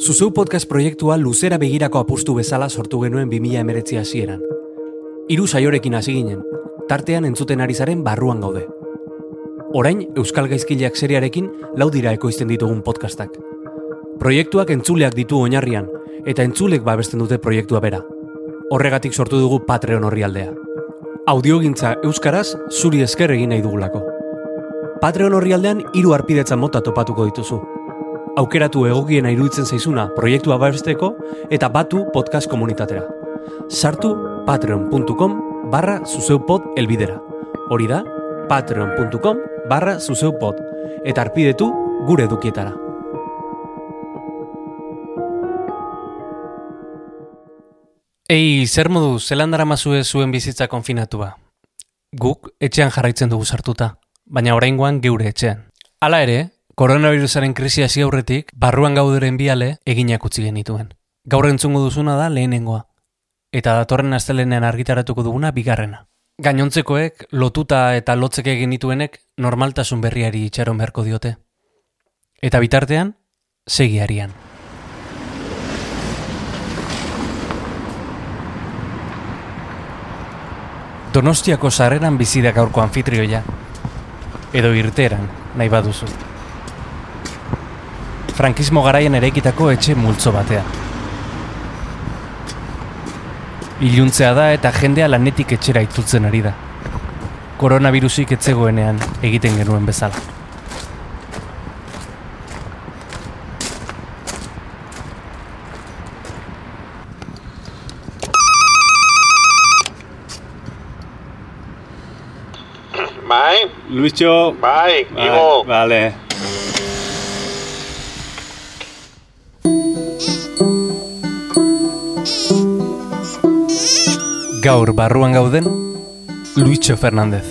Zuzeu podcast proiektua luzera begirako apustu bezala sortu genuen 2000 emeretzi hasieran. Hiru saiorekin hasi ginen, tartean entzuten ari zaren barruan gaude. Orain, Euskal Gaizkileak seriarekin lau dira ekoizten ditugun podcastak. Proiektuak entzuleak ditu oinarrian, eta entzulek babesten dute proiektua bera. Horregatik sortu dugu Patreon orrialdea. Audiogintza Euskaraz zuri esker egin nahi dugulako. Patreon orrialdean hiru arpidetza mota topatuko dituzu. Aukeratu egokiena iruditzen zaizuna proiektua babesteko eta batu podcast komunitatera. Sartu patreon.com barra zuzeupod elbidera. Hori da, patreon.com barra zuzeupod. Eta arpidetu gure edukietara. Ei, zer modu, zelan dara mazue zuen bizitza konfinatua? Guk etxean jarraitzen dugu sartuta, baina oraingoan geure etxean. Hala ere, koronavirusaren krisia hasi aurretik, barruan gauderen biale eginak utzi genituen. Gaur entzungo duzuna da lehenengoa, eta datorren astelenean argitaratuko duguna bigarrena. Gainontzekoek, lotuta eta lotzek egin dituenek normaltasun berriari itxaron beharko diote. Eta bitartean, segiarian. Donostiako sarreran bizi da anfitrioia. Edo irteran, nahi baduzu. Frankismo garaian eraikitako etxe multzo batea. Iluntzea da eta jendea lanetik etxera itzultzen ari da. Koronavirusik etzegoenean egiten genuen bezala. Bai, Luischo. bai, Bai, Igo. Vale. Gaur barruan gauden, Luitxo Fernandez.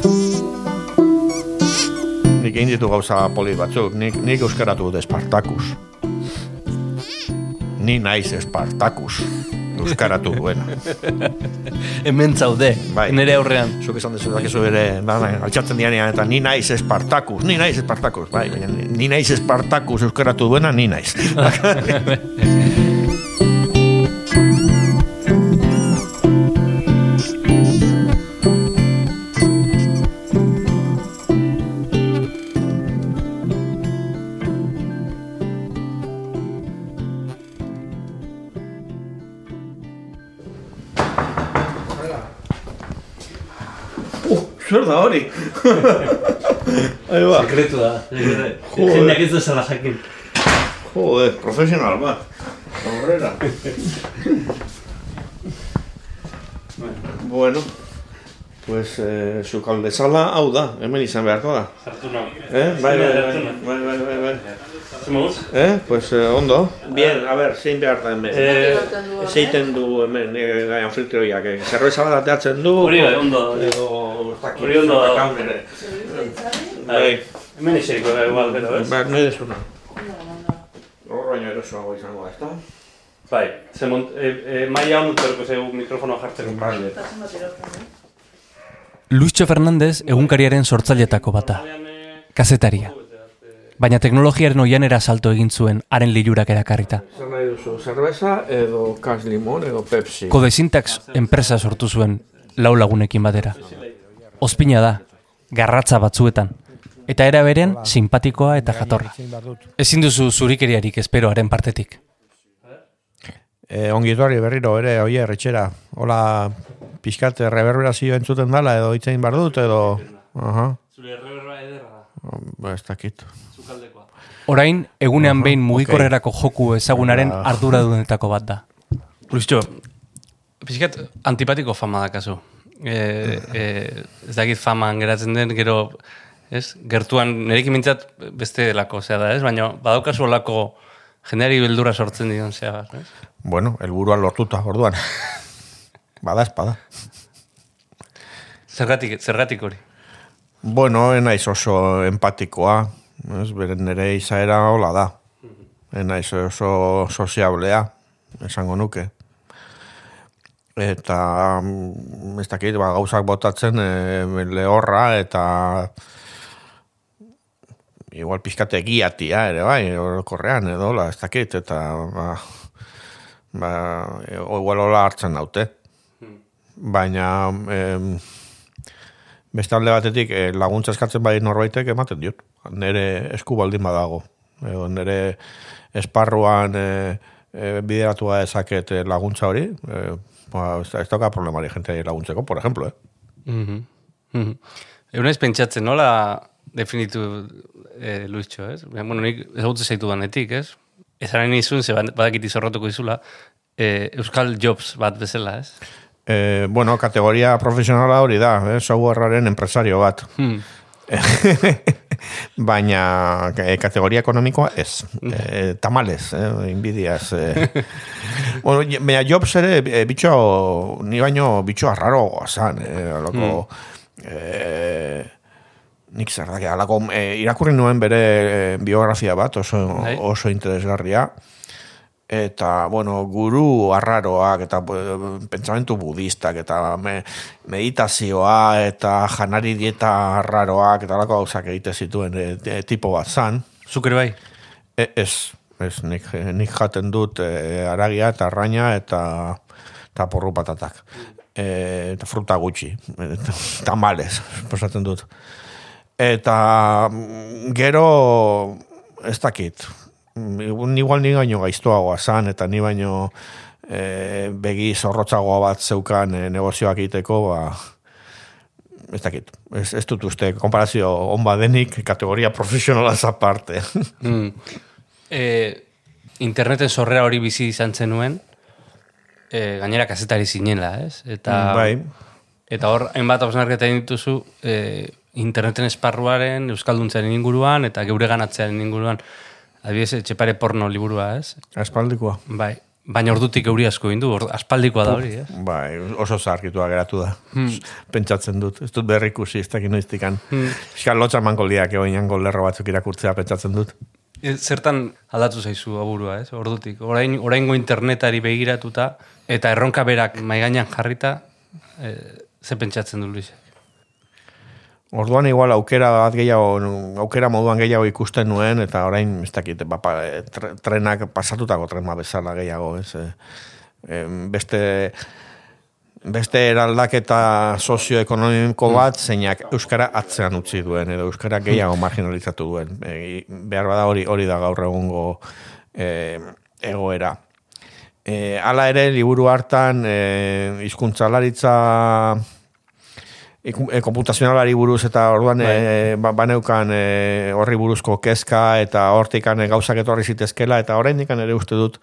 Nik egin ditu gauza poli batzuk, nik, nik euskaratu dut Espartakus. Ni naiz Espartakus. Euskaratu duena. Hemen zaude, Bai. nire aurrean. Zuk esan dezu dakizu ere, da, da, altxatzen dianean, eta ni naiz Espartakus, ni naiz Espartakus, bai, ni naiz Espartakus euskaratu duena, ni naiz. Ahí ba. Sekretu da. Joder. Jendeak ez dezala jakin. Joder, profesional bat. Aurrera. bueno, pues eh, sukalde sala hau da, hemen izan beharko da. Sartu nahi. Eh? Bai, bai, bai, bai, bai, bai, bai. Eh? Pues eh, ondo. Bien, a ver, zein behar da hemen. Eh, Zeiten du hemen, eh, gai anfitrioiak, eh, zerbeza bat ateatzen du. Hori bai, ondo. Edo, ez dakit, Hori ondo da. Bai, Hemen iseriko da igual, pero ez? bai, nahi desuna. Hor baino erosoago izango da, ezta? Bai, ze mont, e, e, maia hon utzerko zeu mikrofonoa jartzeko. Vale. Luischo Fernandez egunkariaren sortzailetako bata, kazetaria. Baina teknologiaren oianera salto egin zuen haren lilurak erakarrita. Zer nahi duzu, zerbeza edo kas limon edo pepsi? Codesintax enpresa sortu zuen lau lagunekin batera. Ospina da, garratza batzuetan, eta era berean simpatikoa eta jatorra. Ezin duzu zurikeriarik espero haren partetik. Eh, ongi etorri berriro ere, oie, erretxera. Hola, pixkat reverberazio entzuten dala edo itzein bar dut edo... Aha, Zure erreberra ederra ba, ez dakit. Orain, egunean behin mugikorrerako joku ezagunaren Ja. arduradunetako bat da. Luiztxo, pixkat antipatiko fama dakazu. E, e, ez dakit faman geratzen den, gero, ez, gertuan, nerekin mintzat beste lako, zea da, ez? Baina, badaukazu olako jendeari beldura sortzen dion, zea, bat, ez? Bueno, helburua lortuta, orduan. bada espada. Zergatik, zergatik hori. Bueno, enaiz oso empatikoa, ez, beren nire izaera hola da. Enaiz oso soziablea, esango nuke. Eta, mm, ez dakit, ba, gauzak botatzen e, lehorra eta igual pizkate egiatia ere bai, orokorrean edo, la, ez dakit, eta ba, ba, e, igual hola hartzen daute. Baina, em, beste alde batetik, eh, laguntza eskatzen bai norbaitek ematen diot. Nere esku baldin badago. Edo, nere esparruan e, e, bideratua ezaket eh, laguntza hori, e, ba, ez, ez dauka problemari jente laguntzeko, por ejemplo, eh? Mhm. Mhm. Eunez pentsatzen, nola definitu eh, Luistxo, ez? Bueno, nik ezagutze zaitu danetik, ez? Ezaren izun, ze badakit izorrotuko izula, eh, Euskal Jobs bat bezala, ez? E, bueno, kategoria profesionala hori da, eh? softwarearen empresario bat. Hmm. Baina e, kategoria ekonomikoa ez. E, tamales, eh? inbidiaz. Eh. bueno, baina Jobs ere e, bitxo, ni baino bitxo arraro zan. Eh? Alako, eh, nik zer da, alako, e, irakurri nuen bere biografia bat, oso, Bai. oso interesgarria. Eta, bueno, guru arraroak, eta eh, pentsamentu budistak, eta me, meditazioa, eta janari dieta arraroak, eta alako gauzak egite zituen e, e, tipo bat zan. Zuk ere bai? E, ez, ez, nik, nik jaten dut e, aragia eta arraina eta, eta porru patatak. E, eta fruta gutxi, eta tamales, posatzen dut. Eta mm, gero, ez dakit, igual ni baino gaiztoagoa zan, eta ni baino e, begi zorrotzagoa bat zeukan e, negozioak egiteko, ba, ez dakit, ez, ez dut uste, konparazio on badenik, kategoria profesionala aparte. Mm. E, interneten sorrera hori bizi izan zenuen, e, gainera kazetari zinela, ez? Eta, bai. eta hor, hainbat hausnarketa dituzu, e, interneten esparruaren, euskalduntzearen inguruan, eta geure ganatzearen inguruan, adibidez, etxepare porno liburua, ez? Aspaldikoa. Bai. Baina ordutik euri asko indu, or, aspaldikoa da hori, ez? Bai, oso zarkitua geratu da. Pentsatzen dut. Ez dut berri ikusi, ez dakit noiztikan. Hmm. Fiskal lotxa manko liak egoinan lerro batzuk irakurtzea pentsatzen dut. E, Zertan aldatu zaizu aburua, ez? Ordutik. Orain, oraingo internetari begiratuta, eta erronka berak maigainan jarrita, e, ze pentsatzen du Luis? Orduan igual aukera bat gehiago, aukera moduan gehiago ikusten nuen, eta orain, ez dakit, bapa, tre, trenak pasatutako tren bat bezala gehiago, ez? E, beste, beste eraldaketa sozioekonomiko bat, zeinak Euskara atzean utzi duen, edo Euskara gehiago marginalizatu duen. E, behar bada hori hori da gaur egungo e, egoera. E, hala ere, liburu hartan, e, hizkuntzalaritza iku- e, komputazionalari buruz eta orduan e, ba, baneukan e, horri buruzko kezka eta hortikan e, gauzak etorri zitezkela eta oraindik ere uste dut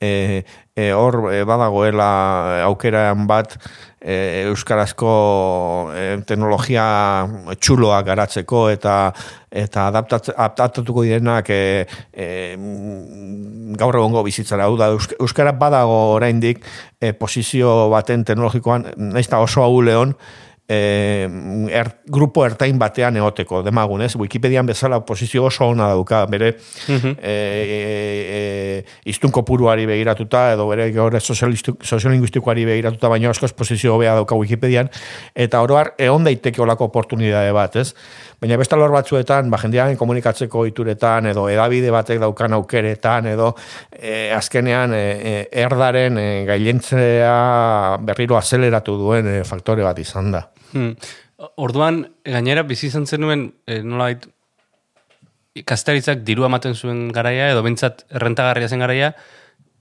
e, e, hor e, badagoela aukeran bat e, euskarazko e, teknologia txuloak garatzeko eta eta adaptatuko direnak e, e, gaur egongo bizitzara. Hau da, eusk- euskara badago oraindik e, posizio baten teknologikoan, naiz oso ahuleon, e, er, grupo ertain batean egoteko, demagun, ez? Wikipedian bezala posizio oso ona dauka, bere e, e, e, iztun kopuruari begiratuta, edo bere gaur soziolinguistikoari begiratuta, baina askoz posizio hobea dauka Wikipedian, eta oroar egon daiteke olako oportunidade bat, ez? Baina beste lor batzuetan, ba, jendearen komunikatzeko ituretan, edo edabide batek daukan aukeretan, edo e, azkenean e, erdaren e, gailentzea berriro azeleratu duen e, faktore bat izan da. Hmm. Orduan, gainera, bizi izan zenuen, e, nolait, kastaritzak diru ematen zuen garaia, edo bentsat errentagarria zen garaia,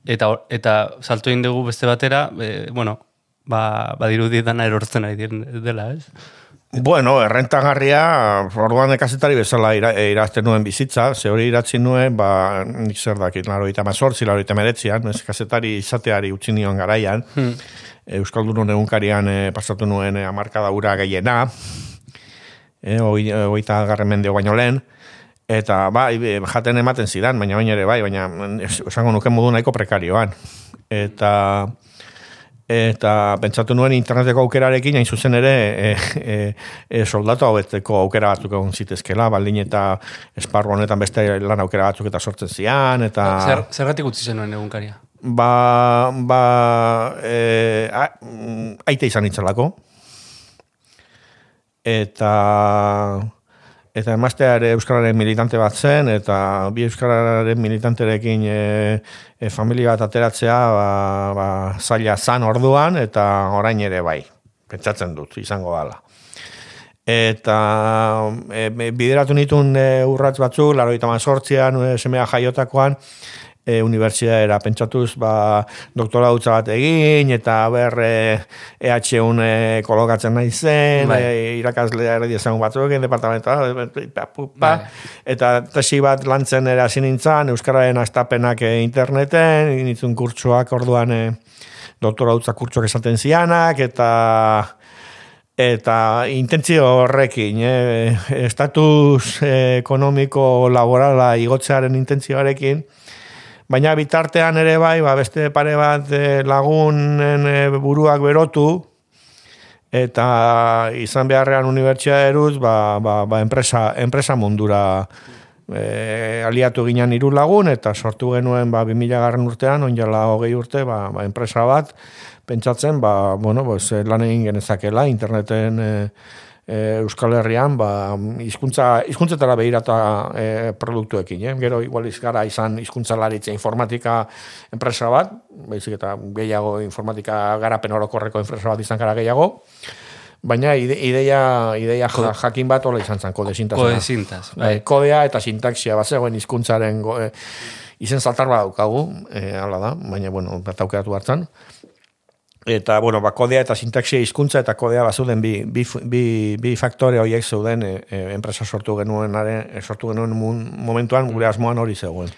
eta, eta salto egin dugu beste batera, e, bueno, ba, badirudi dana erortzen ari dela, ez? Bueno, errentagarria, orduan ekazetari bezala ira, e, irazten nuen bizitza, ze hori iratzi nuen, ba, nik zer dakit, laro eta mazortzi, laro eta meretzian, ez kazetari izateari utzi nion garaian, hmm. Euskaldunon egunkarian e, pasatu nuen e, amarkada ura gehiena, e, hogeita garren mendeo baino lehen, eta bai, jaten ematen zidan, baina baina ere bai, baina es- esango nuke modu nahiko prekarioan. Eta eta pentsatu nuen interneteko aukerarekin hain zuzen ere e, e, e, soldatu hobetzeko aukera batzuk egon zitezkela, baldin eta esparru honetan beste lan aukera batzuk eta sortzen zian, eta Zer, zergatik utzi zenuen egunkaria? ba, ba e, a, aite izan itzelako eta eta emaztea ere Euskararen militante bat zen, eta bi Euskararen militanterekin e, e, familia bat ateratzea ba, ba, zaila zan orduan, eta orain ere bai, pentsatzen dut, izango dala. Eta e, bideratu nituen e, urratz batzuk, laro eta mazortzian, e, semea jaiotakoan, e, unibertsitatera pentsatuz ba, doktora dutza bat egin eta ber e, EH1 e, kolokatzen nahi zen bai. e, irakaslea ere diezan batzuk departamenta bai. eta tesi bat lantzen ere hasi nintzen Euskararen astapenak e, interneten initzun kurtsuak orduan e, doktora dutza kurtsuak esaten zianak eta eta intentzio horrekin, eh, estatus ekonomiko laborala igotzearen intentzioarekin, baina bitartean ere bai, ba, beste pare bat e, lagunen e, buruak berotu, eta izan beharrean unibertsia eruz, ba, ba, ba enpresa, enpresa mundura e, aliatu ginen hiru lagun, eta sortu genuen ba, 2000 garren urtean, onjala hogei urte, ba, ba, enpresa bat, pentsatzen, ba, bueno, pues, lan egin genezakela, interneten... E, e, Euskal Herrian ba hizkuntza hizkuntzetara behirata e, produktuekin, eh? Gero igual izgara izan hizkuntzalaritza informatika enpresa bat, baizik eta gehiago informatika garapen orokorreko enpresa bat izan gara gehiago. Baina ideia, ideia jakin bat hola izan zen, kode sintaz. Bai. Kodea eta sintaxia bat zegoen hizkuntzaren e, izen saltar bat daukagu, e, hala da, baina, bueno, bat aukeratu hartzen eta bueno, ba, kodea eta sintaxia hizkuntza eta kodea bazuden bi, bi, bi, bi faktore horiek zeuden e, e, enpresa sortu genuen e, sortu genuen momentuan gure asmoan hori zegoen.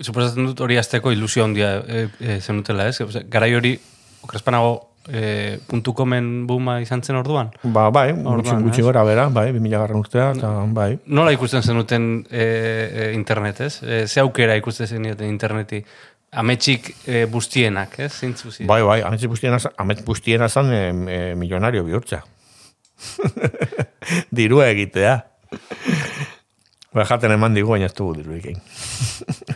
Suposatzen dut hori azteko ilusio handia e, e, zenutela, ez? garai hori okrespanago e, puntu komen buma izan zen orduan? Ba, bai, orduan, gutxi gora bera, bai, 2000 garran urtea, eta bai. Nola ikusten zenuten e, e, internet, ez? E, ze aukera ikusten zenuten interneti? Ametxik e, bustienak, ez? Zintzu ziren. Bai, bai, ametxik bustienak, ametxik bustienak zan e, e, milionario bihurtza. Dirua egitea. Bai, jaten eman digu, baina ez dugu diru egin.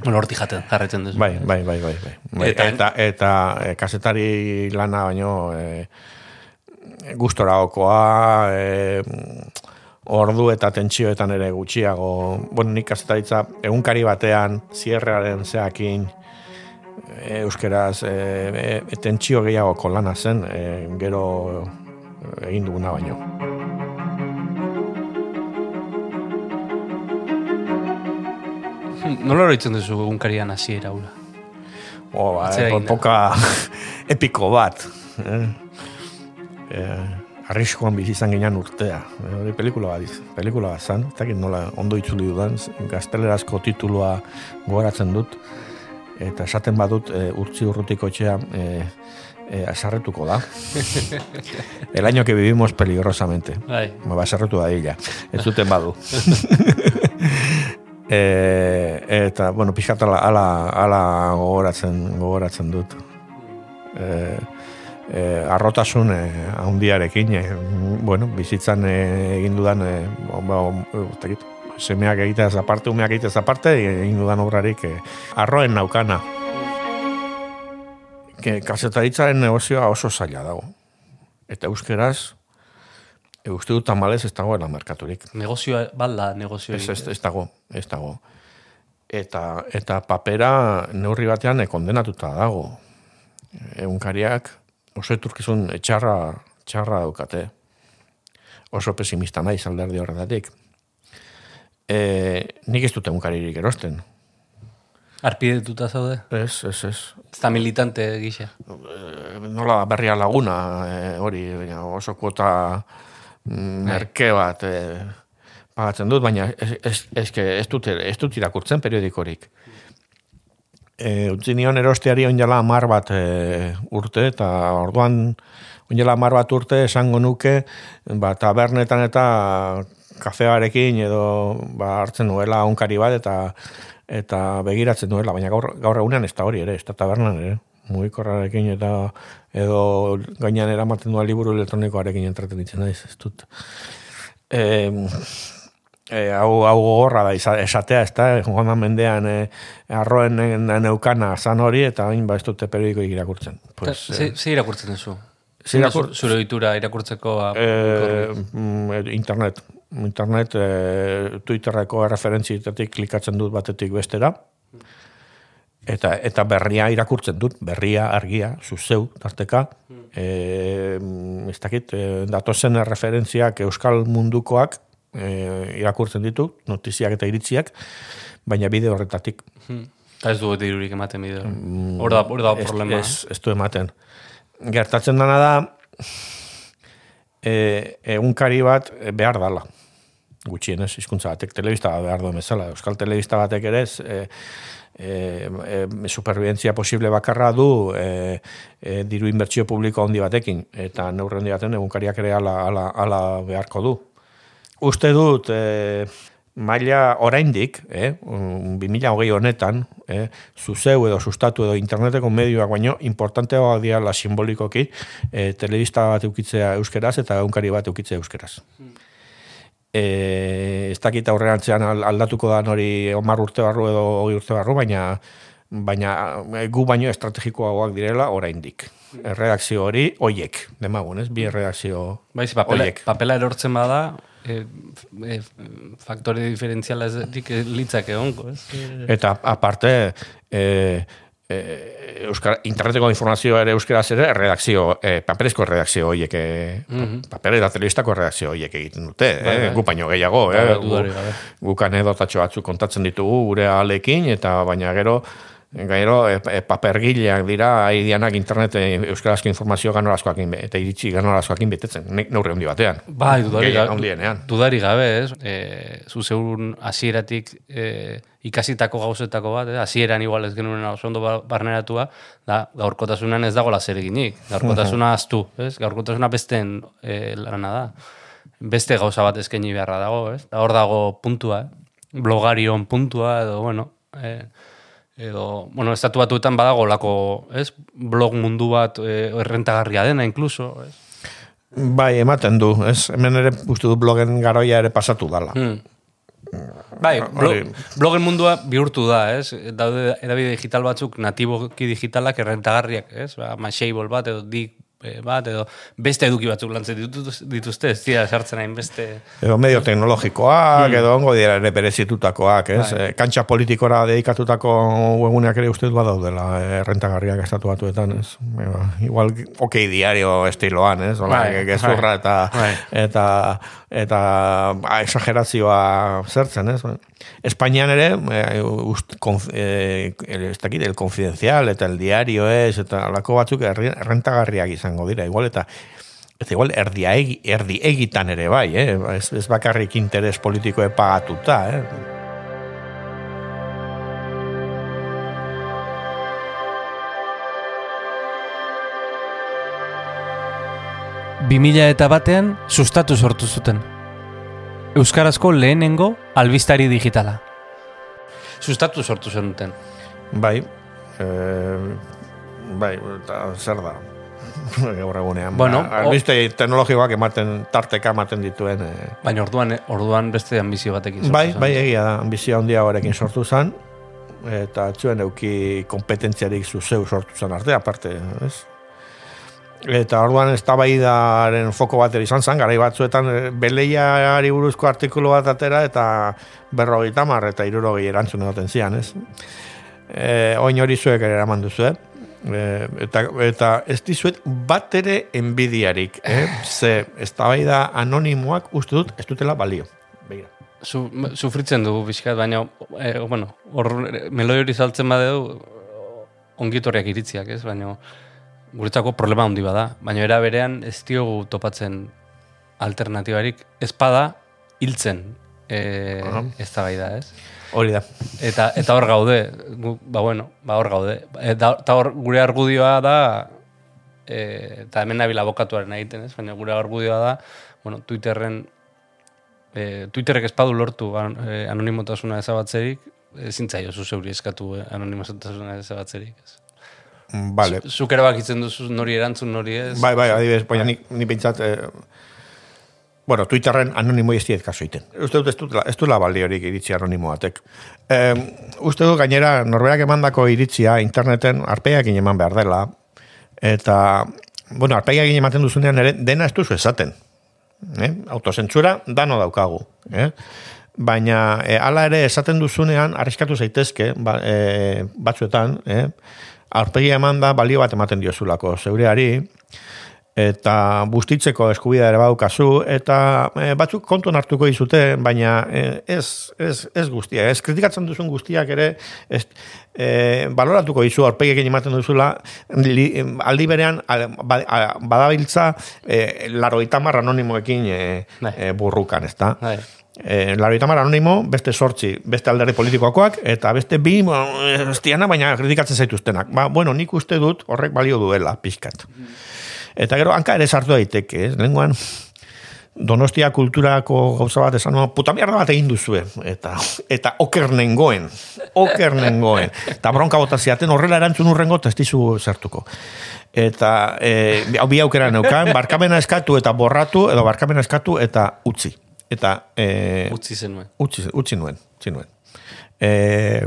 bueno, horti jaten, jarretzen duzu. Bai, bai, bai, bai. bai. bai eta, eta, eta e, kasetari lana baino e, gustora okoa, e, ordu eta tentsioetan ere gutxiago. Bueno, nik kasetaritza egunkari batean, zierrearen zeakin, euskeraz e, e, tentsio gehiago kolana zen e, gero egin duguna baino. Nola horretzen duzu egunkarian hasiera ura? Oh, ba, poka epiko bat. Eh? Eh, arriskoan bizi izan ginen urtea. Hori pelikula bat Pelikula bat zan. Eta nola ondo itzuli dudan. Gaztelerazko titulua gogoratzen dut eta esaten badut e, urtzi urrutiko etxea e, e, asarretuko da. El año que vivimos peligrosamente. Bai. Ma ba, asarretu da illa. Ez zuten badu. e, eta, bueno, pixkat ala, ala, ala gogoratzen, gogoratzen dut. E, e, arrotasun e, ahondiarekin, e, bueno, bizitzan e, egin dudan, e, ba, ba, semeak egitez aparte, umeak egitez aparte, egin dudan obrarik eh, arroen naukana. Ke, kasetaritzaren negozioa oso zaila dago. Eta euskeraz, e, uste dut tamalez ez dagoela merkaturik. Negozioa, bala negozioa. Ez, ez, ez dago, ez dago. Eta, eta papera neurri batean kondenatuta dago. Egunkariak oso eturkizun etxarra, txarra daukate. Oso pesimista nahi alderdi horretatik e, nik ez dut egunkaririk erosten. Arpidetuta zaude? Ez, ez, ez. Ez da militante gisa? E, nola berria laguna, e, hori, oso kuota mm, merke bat e, pagatzen dut, baina ez, ez, ez, ez, dut, ez dut irakurtzen periodikorik. E, utzi nion erosteari onjala mar bat e, urte, eta orduan onjala mar bat urte esango nuke, ba, tabernetan eta kafearekin edo ba, hartzen nuela onkari bat eta eta begiratzen duela, baina gaur, gaur egunean ez da hori ere, ez da tabernan ere. Mugikorrarekin eta edo gainean eramaten duela liburu elektronikoarekin entraten ditzen naiz, ez dut. E, e, hau, hau gogorra da esatea, ez da, joan mendean e, arroen neukana zan hori, eta hain ba ez dute periodiko irakurtzen. Pues, ze, e, ze irakurtzen duzu? Zirakur- Zure ohitura irakurtzeko ba, Eh, mm, internet. Internet, eh, Twitterreko referentzietatik klikatzen dut batetik bestera. Eta, eta berria irakurtzen dut, berria, argia, zuzeu, tarteka. Mm, ez dakit, eh, datozen referentziak euskal mundukoak eh, irakurtzen ditut, notiziak eta iritziak, baina bide horretatik. Eta ez du dirurik ematen bideo. Hor da, hor da Ez- problema. Ez, ez du ematen. Gertatzen dana da, e, egunkari bat eh, behar dala. Gutxienez, hizkuntza batek telebista bat behar duen bezala. Euskal telebista batek ere ez, e, e, e, superviventzia posible bakarra du e, e, diru inbertsio publiko handi batekin. Eta neurre handi baten egunkariak ere ala, ala, ala beharko du. Uste dut, e, maila oraindik, eh, um, 2020 honetan, eh, zuzeu edo sustatu edo interneteko medioak baino, importanteagoak dira la simbolikoki, eh, telebista bat eukitzea euskeraz eta egunkari bat eukitzea euskeraz. Eh, ez dakit al- aldatuko da hori omar urte barru edo hogei urte barru, baina baina eh, gu baino estrategikoagoak direla oraindik. Erredakzio hori, oiek, demagun, ez? Bi erredakzio Baiz, papela, Horiek. papela erortzen bada, e, e, faktore diferentziala ez dik litzak egonko, ez? Eta aparte, e, e, Euskara, interneteko informazioa ere euskaraz ere redakzio, e, paperezko redakzio horiek, e, paper eta telebistako redakzio horiek egiten dute, Bai, eh? bai. gu baino gehiago, Bai, eh? bai, dudarik gabe. Gu- guk anedotatxo batzuk kontatzen ditugu gure alekin, eta baina gero, Gairo, e, e, papergileak dira, haidianak internet e, euskarazko informazio ganorazkoakin, be- eta iritsi ganorazkoakin betetzen, ne- neurri handi batean. Bai, gabe. handienean. Dudarik gabe, ez? E, zu zeurun hasieratik e, ikasitako gauzetako bat, eh? hasieran igual ez genuen oso ondo ba- barneratua, da gaurkotasunan ez dagoela zer eginik. Gaurkotasuna aztu, ez? Gaurkotasuna besteen e, lana da. Beste gauza bat eskaini beharra dago, ez? Da hor dago puntua, eh? blogarion puntua, edo, bueno, e, edo, bueno, estatu batuetan badago lako, ez? Blog mundu bat e, errentagarria dena, incluso, ez? Bai, ematen du, ez? Hemen ere uste du blogen garoia ere pasatu dala. Hmm. Bai, blo, hori. blogen mundua bihurtu da, ez? Daude edabide digital batzuk natiboki digitalak errentagarriak, ez? Ba, Mashable bat edo eh, bat edo beste eduki batzuk lantzen dituz- dituzte, ez dira sartzen hain beste... Edo medio teknologikoak, edo ongo dira ere berezitutakoak, ez? Bai. E, kantxa politikora dedikatutako webguneak ere uste badaudela, e, rentagarriak estatu batuetan, ez? Eba, igual, okei diario estiloan, ez? Ola, Bai, gezurra bai, eta, bai. eta, eta ba, exagerazioa zertzen, ez? Espainian ere, e, ust, konf, e, ez dakit, el confidencial eta el diario ez, eta alako batzuk errentagarriak izango dira, igual, eta Eta igual erdi, egi, erdi egitan ere bai, eh? ez, ez bakarrik interes politikoe pagatuta. Eh? 2000 eta batean sustatu sortu zuten. Euskarazko lehenengo albistari digitala. Sustatu sortu zenuten. Bai, e, bai, eta zer da? Gaur egunean. Bueno, ba, albiste teknologikoak ematen, tarteka ematen dituen. E, Baina orduan, orduan beste ambizio batekin sortu bai, zen. bai, egia da, ambizio handia horrekin sortu zen, eta zuen euki kompetentziarik zuzeu sortu zen arte, aparte, ez? Eta orduan eztabaidaren foko bat izan zen, garai batzuetan eh, beleiari buruzko artikulu bat atera eta berrogeita mar eta irurogei erantzun egoten zian, ez? E, oin hori zuek ere eraman duzu, eh? E, eta, eta ez dizuet bat ere enbidiarik, eh? Ze eztabaida anonimoak uste dut ez dutela balio. Begira. Su, sufritzen dugu bizkat, baina, eh, bueno, hor meloi hori saltzen badeu, ongitorriak iritziak, ez? Baina, guretzako problema handi bada. Baina era berean ez diogu topatzen alternatibarik, espada hiltzen e, ez da bai da, ez? Hori da. Eta, eta hor gaude, gu, ba bueno, ba hor gaude. Eta, eta hor gure argudioa da, e, eta hemen nabil abokatuaren egiten, ez? Baina gure argudioa da, bueno, Twitterren, e, Twitterrek espadu lortu an, e, anonimotasuna ezabatzerik, ezin zaio zu zeuri eskatu eh, anonimotasuna ezabatzerik, ez? Vale. Zuk erabakitzen duzu nori erantzun nori ez? Bai, bai, adibidez, baina ni, ni pentsat, eh, bueno, Twitterren anonimo ez diet kaso iten. Uste dut ez dutela, ez dutela baliorik iritzi anonimo batek. Eh, uste dut gainera, norberak emandako iritzia interneten arpeakin eman behar dela, eta bueno, arpegia gine ematen duzunean ere, dena ez duzu esaten. Eh? Autozentzura, dano daukagu. Eh? Baina, e, ala ere, esaten duzunean, arriskatu zaitezke, ba, e, batzuetan, eh? arpegia eman da, balio bat ematen diozulako, zeureari, eta bustitzeko eskubidea ere badukazu eta e, batzuk kontuan hartuko dizute baina e, ez, ez, ez guztia ez kritikatzen duzun guztiak ere ez, e, baloratuko dizu aurpegekin ematen duzula li, aldi berean ba, badabiltza e, laroita marra anonimoekin e, e, burrukan ez da bai. E, Laroita anonimo, beste sortzi, beste alderdi politikoakoak, eta beste bi, estiana, baina kritikatzen zaituztenak. Ba, bueno, nik uste dut horrek balio duela, pixkat. Mm. Eta gero, hanka ere sartu daiteke, ez? Lenguan, donostia kulturako gauza bat esan, puta mierda bat egin duzue. Eta, eta oker nengoen. Oker nengoen. Eta bronka bota ziaten, horrela erantzun urrengo, testizu zertuko. Eta, e, hau bi aukera neukan, barkamena eskatu eta borratu, edo barkamena eskatu eta utzi. Eta, e, utzi zenuen. Utzi, utzi nuen, utzi nuen. E,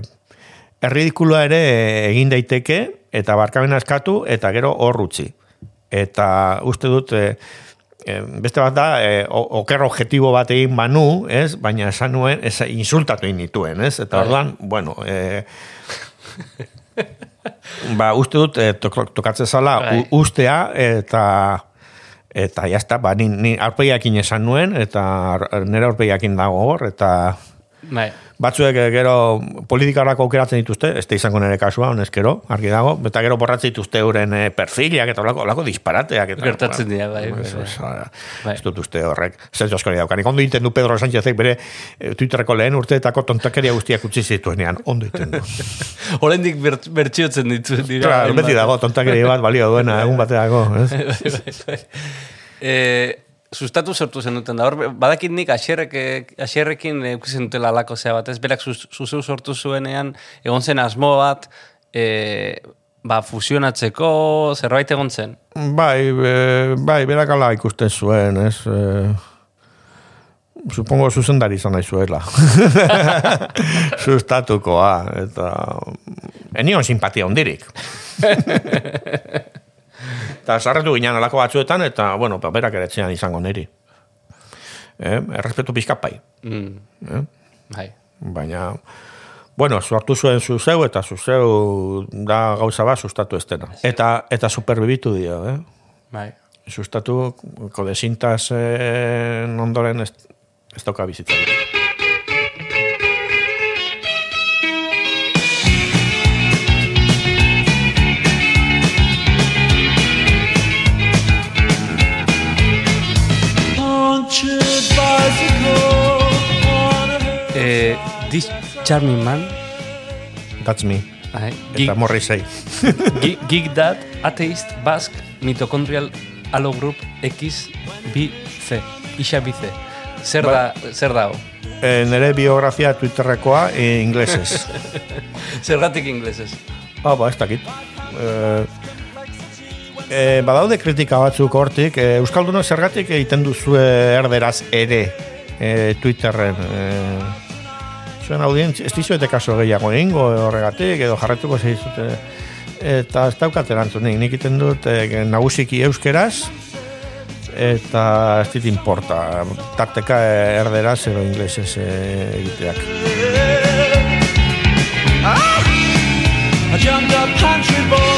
erridikula ere egin daiteke, eta barkamena eskatu, eta gero hor utzi eta uste dut e, beste bat da e, oker objektibo bat egin banu, ez? Baina esan nuen, ez insultatu inituen, ez? Eta bai. orduan, bueno, e, ba, uste dut e, tokatzen zala bai. ustea eta eta jazta, ba, ni, ni esan nuen eta nire arpeiakin dago hor, eta Bai. Batzuek eh, gero politikarako aukeratzen dituzte, ez izango nire kasua, honezkero, argi dago, eta gero borratzen dituzte euren eh, perfiliak eta olako, olako disparateak. Eta, Gertatzen dira, bai. bai, bai. bai. Ez dut uste horrek, zentu asko nire daukan. Ondo iten du Pedro Sánchezek bere eh, Twitterreko lehen urteetako tontakeria guztiak utzi zituenean, ondo iten du. Horendik bertxiotzen ditu. Dira, claro, beti dago, tontakeria bat balio duena, egun bateako. Ez? eh, sustatu sortu zen duten da. Hor, badakit nik asierrek, asierrekin eukizen dutela alako zea bat. Ez berak zuzeu sortu zuenean, egon zen asmo bat, e, ba, fusionatzeko zerbait egon zen. Bai, e, bai, berak ala ikusten zuen, ez... E... Supongo zuzendari izan nahi zuela. Sustatukoa, eta... Enion simpatia ondirik. Eta sarretu ginen alako batzuetan, eta, bueno, berak ere etxean izango niri. Eh? Errespetu pizkat bai. Mm. Eh? Bai. Baina, bueno, suartu zuen zuzeu, eta zuzeu da gauza bat sustatu estena. Eta, eta superbibitu dio, eh? Bai. Sustatu, kodesintas eh, ondoren ez, ez toka bizitzen. This Charming Man. That's me. Ai, Eta morri zei. Geek Dad, Atheist, Basque, Mitochondrial Allo Group X, B, C. Ixa B, C. Zer ba, da, zer da E, nere biografia Twitterrekoa e, inglesez. Zergatik inglesez? Ah, ba, ez dakit. E, e, badaude kritika batzuk hortik. E, Euskaldunok zergatik egiten duzu erderaz ere e, Twitterren. E, zuen audientzia, ez dizuete kaso gehiago egingo horregatik, edo jarretuko zeizute, eta ez daukat erantzunik, nik iten dut e, nagusiki euskeraz, eta ez dit importa, tarteka erderaz edo inglesez e, egiteak. Eta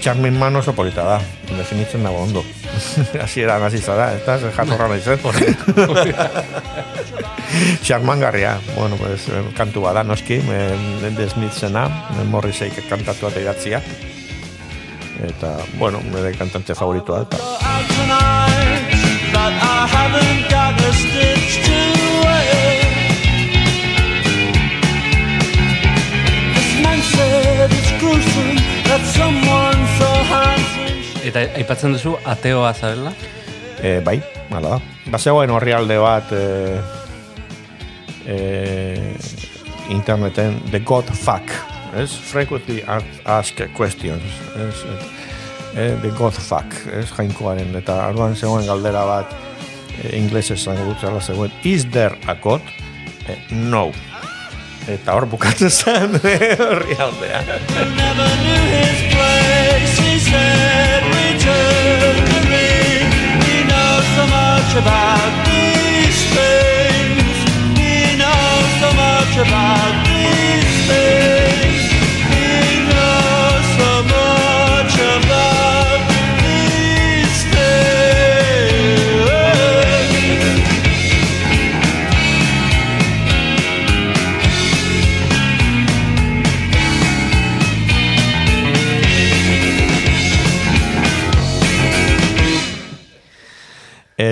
charming man oso polita da, definitzen dago ondo. Asi eran, asi zara, eta jatorra nahi zen. Xarmangarria, bueno, pues, eh, kantu bada, noski, eh, The Smithsena, Morrisei kantatu eta idatzia. Eta, bueno, nire kantante favoritoa eta. Eta aipatzen duzu ateoa zabela? E, bai, mala da. Basegoen horri alde bat, e, eh, interneten the god fuck es frequently asked questions es eh, the god fuck es jainkoaren eta arduan zegoen galdera bat eh, inglese izango dut zegoen is there a god? Eh, no. Eta hor bukatzen zen horri aldea never knew his place he said about these things. He knows so much about these things.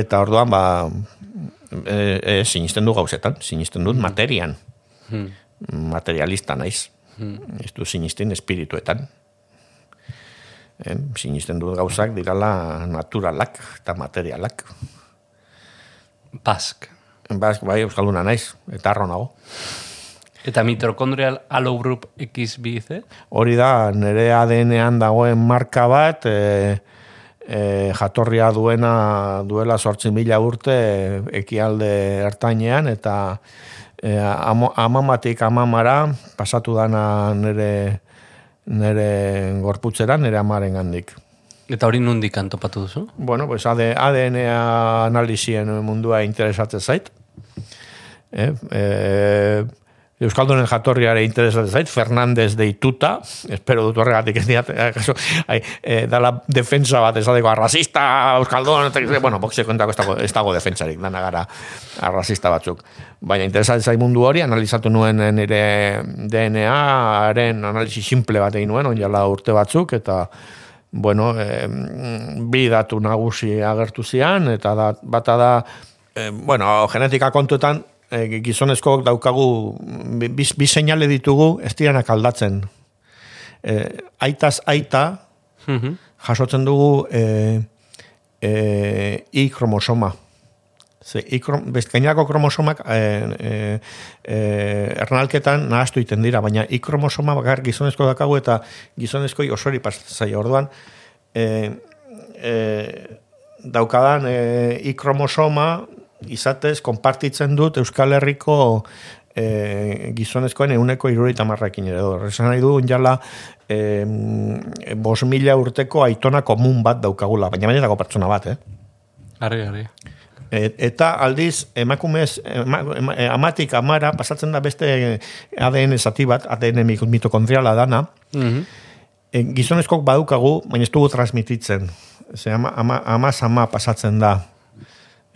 Eta orduan, ba, e, e, sinisten du gauzetan, sinisten dut materian. Materialista naiz. Ez du sinisten espirituetan. E, sinisten dut gauzak dirala naturalak eta materialak. Bask. Bas, bai, euskalduna naiz, eta arro nago. Eta mitokondrial allogroup XBC? Hori da, nire ADN-ean dagoen marka bat, e, e, jatorria duena duela sortzi mila urte e, ekialde ertainean, eta e, amamatik amamara pasatu dana nire, nire gorputzera, nire amaren gandik. Eta hori nundik antopatu duzu? Bueno, pues AD, ADN analizien mundua interesatzen zait. Eh, eh, Euskaldunen jatorriare interesatzen zait, Fernandez deituta, espero dut horregatik ez diat, eh, kaso, ai, eh, dala defensa bat esateko arrasista, Euskaldun, bueno, boxe kontako ez dago, ez dago defentsarik, dana gara arrasista batzuk. Baina interesatzen zait mundu hori, analizatu nuen nire DNA-aren analisi simple bat egin nuen, onjala urte batzuk, eta bueno, eh, bi datu nagusi agertu zian, eta da, bata da, eh, bueno, genetika kontuetan, eh, gizonezkoak daukagu, bi, bi, seinale ditugu, ez diranak aldatzen. Eh, aitaz aita, jasotzen dugu eh, eh, I kromosoma. Ze, I krom, best, gainerako kromosomak eh, eh, eh, ernalketan nahastu iten dira, baina I kromosoma bakar gizonezko dakagu eta gizonezkoi osori zaio. Orduan, eh, eh, daukadan eh, I kromosoma izatez konpartitzen dut Euskal Herriko e, gizonezkoen euneko irureita marrakin ere. Esan nahi du, jala, e, bos mila urteko aitona komun bat daukagula, baina dago pertsona bat, eh? Arri, arri. E, eta aldiz, emakumez, ema, ema, amatik amara, pasatzen da beste ADN zati bat, ADN mitokondriala dana, Mhm. e, gizonezkok badukagu, baina ez dugu transmititzen. Ze ama, ama, amaz ama pasatzen da.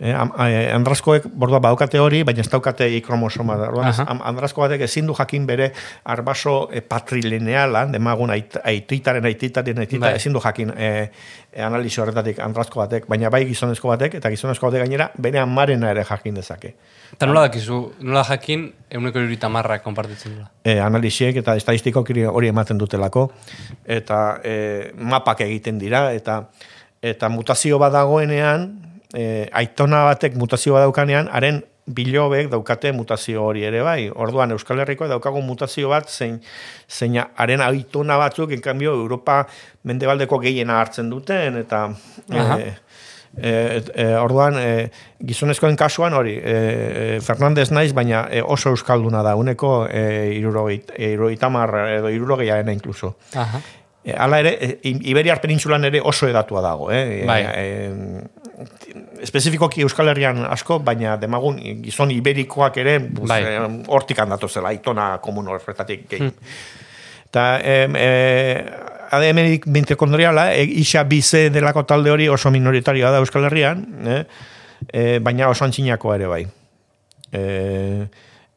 E, am, e, andraskoek bordua badukate hori, baina ez daukate ikromosoma. Orduan, ez- Aha. am- andrasko batek ezin du jakin bere arbaso e, patrilineala, demagun ait, aititaren, aititaren, aititaren, Bai. ezin du jakin e, e, analizi horretatik andrasko batek, baina bai gizonezko batek, eta gizonezko batek gainera, bere amarena ere jakin dezake. Eta nola dakizu, nola jakin, euneko irurita marra konpartitzen dula. e, analiziek eta estadistiko hori ematen dutelako eta e, mapak egiten dira eta eta mutazio bat dagoenean e, aitona batek mutazio bat daukanean haren bilobek daukate mutazio hori ere bai. Orduan Euskal Herriko daukagu mutazio bat zein zein haren aitona batzuk en cambio Europa mendebaldeko gehiena hartzen duten eta e, E, e, orduan, e, gizonezkoen kasuan hori, e, e, Fernandez naiz, baina e, oso euskalduna da, uneko e, irurogeit, e, irurogeita hamar edo irurogeiaena inkluso. Aha. E, hala ere, e, Iberiar penintsulan ere oso edatua dago. Eh? E, Bai. e, espezifikoki Euskal Herrian asko, baina demagun gizon iberikoak ere buz, Bai. e, hortik handatu zela, aitona komun horretatik gehi. Eta em, e, ADN mitokondriala, e, isa bize delako talde hori oso minoritarioa da Euskal Herrian, eh? e, baina oso antxinako ere bai. E,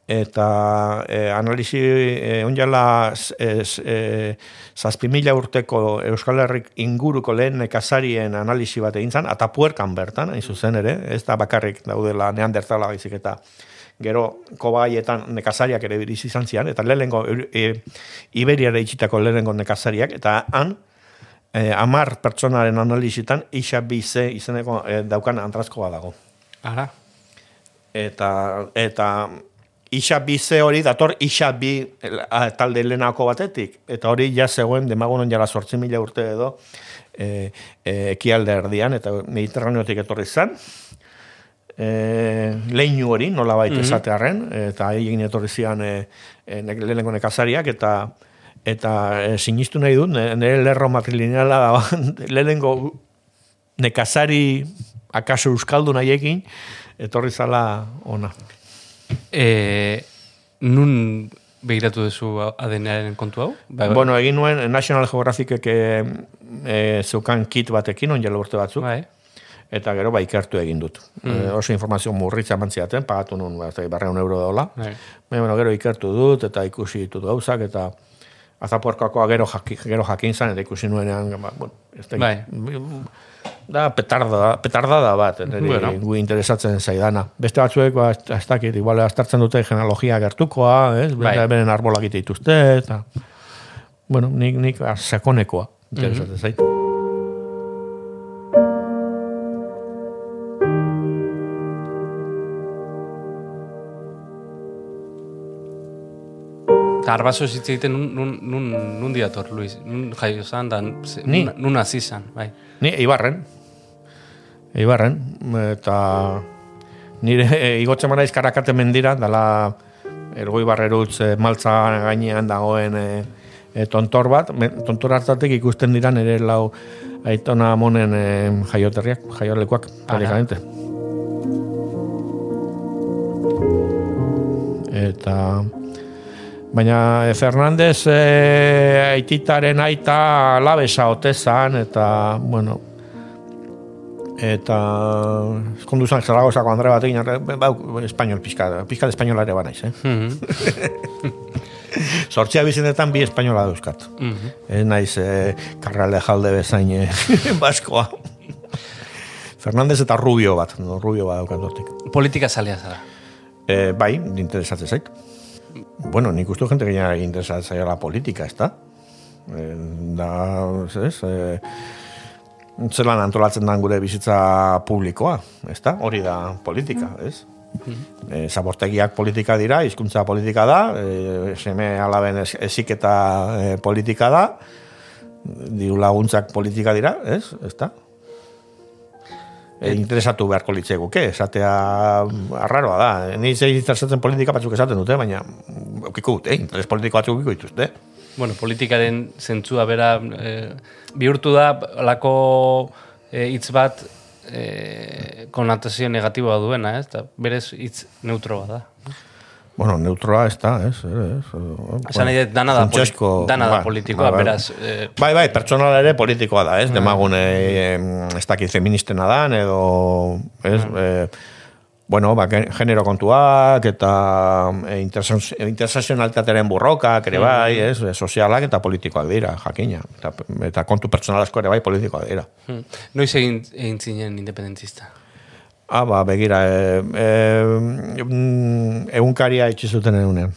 eta e, analizi e, onjala e, e, zazpi mila urteko Euskal Herrik inguruko lehen nekazarien analizi bat egin zan, eta puerkan bertan, hain zuzen ere, ez da bakarrik daudela neandertala baizik eta gero kobaietan nekazariak ere bizi izan zian, eta lehenengo e, Iberiara itxitako lehenengo nekazariak, eta han, e, amar pertsonaren analizitan, isa bize izeneko e, daukan antrazkoa dago Ara. eta eta isa bize hori dator isa bi a, talde lehenako batetik. Eta hori ja zegoen demagunon jala sortzi mila urte edo e, e, ekialde erdian eta mediterraneotik etorri zen. E, leinu hori nola baita esatearen eta egin etorri zian e, e, ne- lehenengo nekazariak eta eta e, sinistu nahi dut, nire lerro matrilineala lehenengo nekazari akaso euskaldu nahiekin, etorri zala ona. E, nun begiratu duzu ADN-aren kontu hau? Bai, bai. Bueno, egin nuen National Geographicek e, e, zeukan kit batekin, on jelo urte batzuk, Bai. eta gero ba ikertu egin dut. E, oso informazio murritza mantziaten, pagatu nun, ba, barreun euro dola. Bai. Bueno, gero ikertu dut, eta ikusi ditut gauzak, eta azapuerkoakoa gero, jaki, gero jakin zan, eta ikusi nuenean, ba, bueno, ez da, Bai. Da petarda, petardada bat, niri Bueno. gu interesatzen zaidana. Beste batzuek, ba, ez- dakit, igual astartzen dute genealogia gertukoa, ez? Bai. Beren, arbolak ite dituzte, eta... Bueno, nik, nik ah, sakonekoa interesatzen zait. Eta arbaso hitz egiten nun, nun, nun, nun diator, Luis? Nun jaio zan, da, nun, nun hasi zan, bai. Ni, Ibarren. Ibarren, eta nire e, igotzen mara izkarakate mendira, dala ergo Ibarrerutz e, maltza gainean dagoen e, e, tontor bat, tontor hartatik ikusten dira nire lau aitona monen e, jaioterriak, jaiolekuak, praktикamente. Eta baina e, Fernandez e, aititaren aita alabesa otezan eta bueno eta eskondu zan Zaragozako Andre batekin arre- bau, espainol pixka, pixka espainola ere banaiz, eh? Mhm. Sortzia bizinetan bi espainola dauzkat. Mhm. Ez naiz eh, karrale jalde bezain eh, baskoa. Fernandez eta Rubio bat, no, Rubio bat daukat hortik. Politika zalea zara. E, bai, interesatzen zait. Bueno, nik uste jente gehiago interesatzen zaio la politika, ez da? E, da, ez, e, zelan antolatzen den gure bizitza publikoa, ez da? Hori da politika, ez? E, zabortegiak politika dira, hizkuntza politika da, e, seme alaben ez- heziketa e, politika da, diru laguntzak politika dira, ez? Ez da? E, interesatu beharko litzeguke, esatea arraroa da. Ni zei interesatzen politika batzuk esaten dute, baina ukiko dute, interes politiko batzuk ukiko dituzte. Bueno, politikaren zentzua bera eh, bihurtu da alako eh, hitz bat eh, konotazio negatiboa duena, ez? Eta berez hitz neutroa da. Bueno, neutroa ez da, ez? ez, Esan nahi dana da, poli- dana da ba, politikoa, ba, ba. beraz. Eh, Bai, bai, pertsonala ere politikoa da, ez? Demagun, eh, ez dakit feministena dan, edo, ez? Eh, bueno, ba, gen- genero kontuak, eta eh, interse- intersezionalitatearen burrokak, ere bai, ez? Eh, Sozialak eta politikoak dira, jakina. Eta, eta kontu pertsonalazko ere bai politikoak dira. hmm. Noiz egin, egin zinen independentista? Ah, ba, begira, e, e, egunkaria itxi zuten egunean.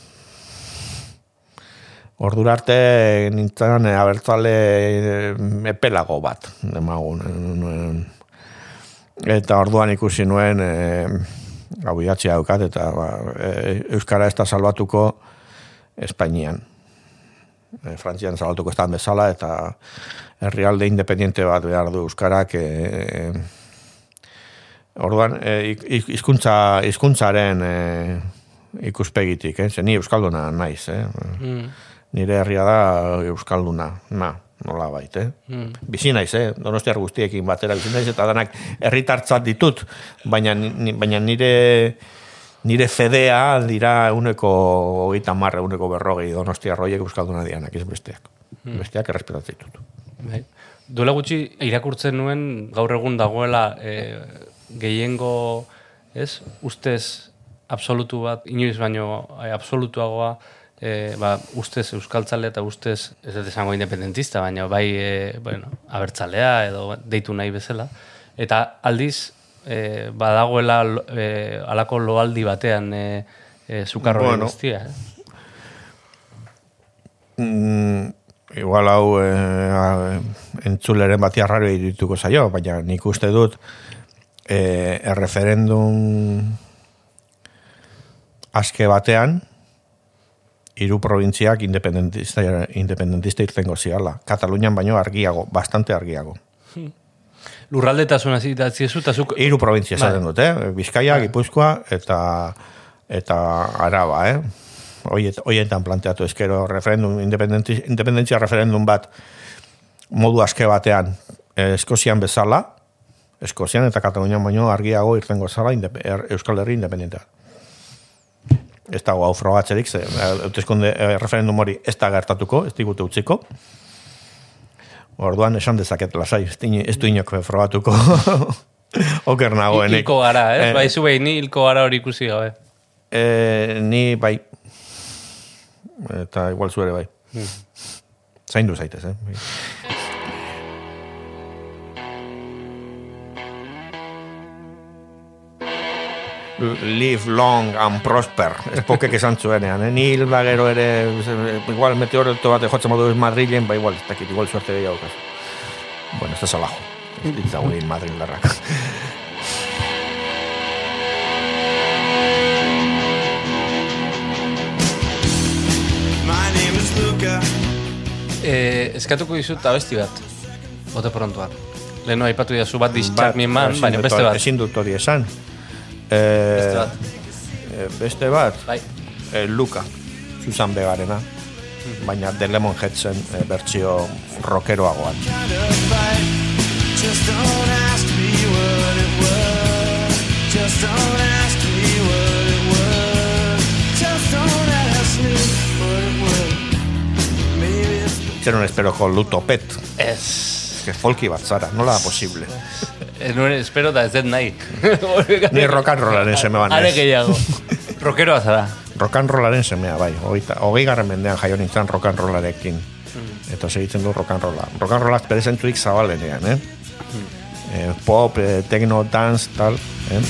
Ordura arte nintzen e, abertzale e, epelago bat, demagun. Eta orduan ikusi nuen, e, hau idatzi daukat, eta ba, e, Euskara ez da salbatuko Espainian. E, Frantzian salbatuko ez da bezala, eta herrialde independiente bat behar du Euskarak e, Orduan, e, ik- ik- hizkuntza hizkuntzaren e, ikuspegitik, eh? Ze ni euskalduna naiz, eh? Mm. Nire herria da euskalduna, na, nola bait, eh? Mm. Bizi naiz, eh? Donostiar guztiekin batera bizi naiz eta danak herritartzat ditut, baina ni, baina nire nire fedea dira uneko hogeita marre, uneko berrogei donostiar roiek euskalduna dianak, ez besteak. Besteak errespetatzen ditut. Bai. Duela gutxi irakurtzen nuen gaur egun dagoela e, gehiengo, ez, ustez absolutu bat, inoiz baino e, absolutuagoa, e, ba, ustez euskaltzale eta ustez, ez dut esango independentista, baina bai, e, bueno, abertzalea edo deitu nahi bezala. Eta aldiz, e, badagoela e, alako loaldi batean e, e, sukarro Bueno. guztia. Eh? Mm, igual hau eh, entzuleren bati arraro dituko zaio, baina nik uste dut eh, erreferendum aske batean hiru probintziak independentista, independentista irtengo ziala. Katalunian baino argiago, bastante argiago. Lurraldetasuna zitatzi eta zuk... Hiru probintzia Bai. esaten dute, eh? Bizkaia, Gipuzkoa eta eta Araba, eh? Hoiet, hoietan planteatu eskero referendum, independentzia referendum bat modu aske batean eh, Eskozian bezala, Eskozian eta Katalunian baino argiago irtengo zala er- Euskal Herri independentea. Ez dago hau frogatzerik, ze, eh, hauteskunde eh, referendum hori ez da gertatuko, ez digute utziko. Orduan esan dezaket lasai, ez, du inok frogatuko. Oker nagoenik. Hilko gara, ez? Eh, Bai, zu behin, ni hilko gara hori ikusi gabe. Eh, ni bai. Eta igual zu ere bai. Zaindu zaitez, eh? Live long and prosper. Ez pokek esan zuenean, eh? Ni hilda gero ere, igual meteorito bat jotzen modu Madrilen, ba igual, ez dakit, igual suerte gehiago kasu. Bueno, ez da salajo. Ez ditzagun hil Madrid darrak. My name is Luca. Eh, eskatuko dizut abesti bat. Bote prontoan. Leheno aipatu zu bat discharge me man, baina beste bat. Ezin dut hori esan. Eh, Beste bat. eh, beste bat, Bai. eh, Luka, Susan Begarena, baina The Lemon Headsen eh, bertsio rockeroagoan. Just don't ask me what it was. Just don't ask me what it was. Just don't ask me what it was. It's Zeron esperoko lutopet, Ez. que folki bat zara, nola da posible. Ez nuen espero da ez dut nahi. Ni rock and rollaren seme Are banez. gehiago. Rokeroa zara. Rock and rollaren semea, bai. Hogeita- Hogei garren mendean jaio nintzen rock and rollarekin. Mm. Eta segitzen du rock and rolla. Rock and rollak bere zentzurik zabalenean, eh? Mm. Eh, pop, eh, techno, dance, tal, eh?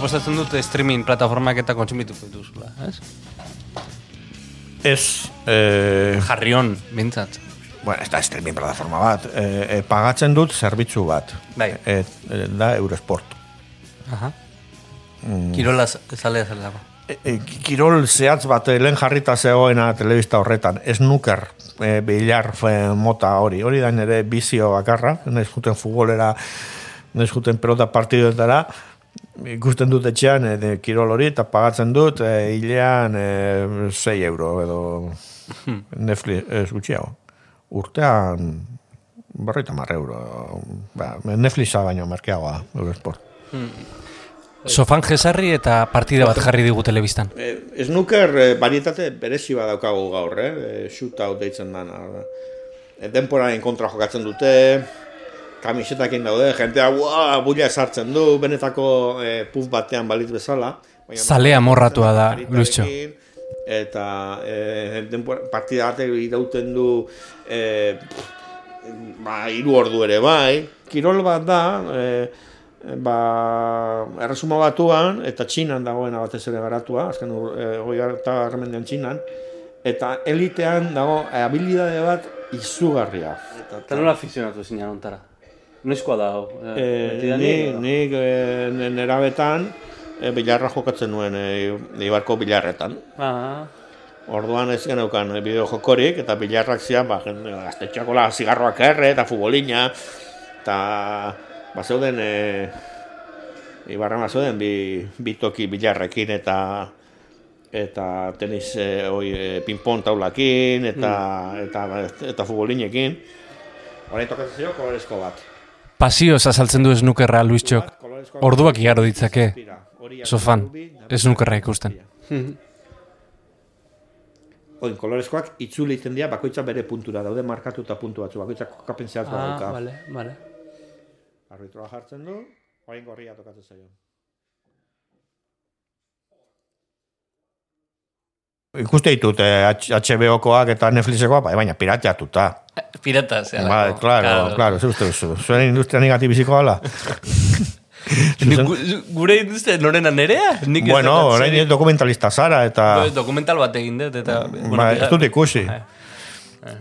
Suposatzen dut streaming plataformak eta kontsumituko dituzula, ez? Ez, eh, Jarrion, bintzat. bueno, ez da streaming plataforma bat, eh, eh, pagatzen dut zerbitzu bat. Bai. Eh, eh, da Eurosport. Aha. Kirola zalea zela. E, e, kirol zehatz bat eh, lehen jarrita zegoena telebista horretan, esnuker e, bilar mota hori, hori da nire bizio bakarra, nahiz juten futbolera, nahiz juten pelota partiduetara, ikusten dut etxean e, de, kirol hori, eta pagatzen dut e, hilean e, 6 euro edo Netflix, ez gutxiago. Urtean berroita mar euro. Ba, Netflixa baino merkeagoa, Eurosport. Sofan jesarri eta partida bat jarri digu telebistan. Eh, snooker eh, varietate berezi bat daukagu gaur, eh? eh shootout deitzen dana. Eh, denporaren kontra jokatzen dute, kamisetakin daude, jentea ua, bulla esartzen du, benetako eh, puf batean balit bezala. Baina Zalea morratua da, Luischo. Eta eh, denpora, partida bat irauten du eh, ba, iru ordu ere bai. Kirol bat da, eh, ba, erresuma batuan, eta txinan dagoena batez ere garatua, azken ur, e, eta armendean txinan, eta elitean dago e, habilidade bat izugarria. Eta nola afizionatu zinean ontara? Noizkoa da, hau? E, ni, nik e, nerabetan e, bilarra jokatzen nuen e, Ibarko bilarretan. Ah, Orduan ez geneukan e, bideo jokorik, eta bilarrak zian, ba, gaztetxakola zigarroak erre, eta futbolina, eta ba zeuden e, Ibarran zeuden bi, bi toki bilarrekin eta eta tenis e, oi, e, ping-pong taulakin eta, eta, eta futbolinekin. Orain tokatzen zio kolorezko bat. Pasioz azaltzen du esnukerra Luistxok. Orduak igaro ditzake. Sofan, esnukerra ikusten. Oin, kolorezkoak itzuli egiten dira bakoitza bere puntura daude markatuta puntu batzu, bakoitzak kokapen zehatz bat dauka. vale, vale. Arbitroa jartzen du, orain gorria tokatzen zaio. Ikuste ditut eh, HBO-koak eta Netflixekoak, bai, baina pirateatuta. Pirata, zera. Ba, claro, claro, zer uste duzu. Zuen industria negatibiziko ala? Gure industria norena nerea? Nik bueno, orain dokumentalista zara, eta... Dokumental bat egin dut, eta... Ba, ez dut ikusi.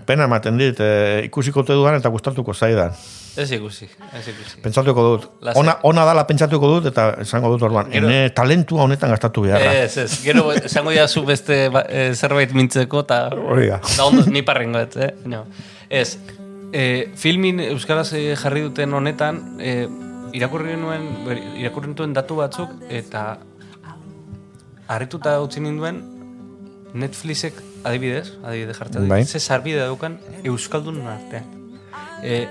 Pena ematen dit, eh, ikusiko te dudan eta gustatuko zaidan. Ez ikusi, ez ikusi. Pentsatuko dut. Lasai. Ona, ona dala pentsatuko dut eta esango dut orduan. Gero- Ene talentua honetan gastatu beharra. Ez, ez, gero esango zu beste eh, zerbait mintzeko, eta Hori da. da ondo, ni parrengo ez, eh? No. Ez, E, filmin Euskaraz jarri duten honetan, e, irakurri nuen, irakurri nituen datu batzuk, eta harrituta utzi ninduen Netflixek adibidez, adibidez jartzen Bai. bai. ze sarbide daukan Euskaldunen artean. E,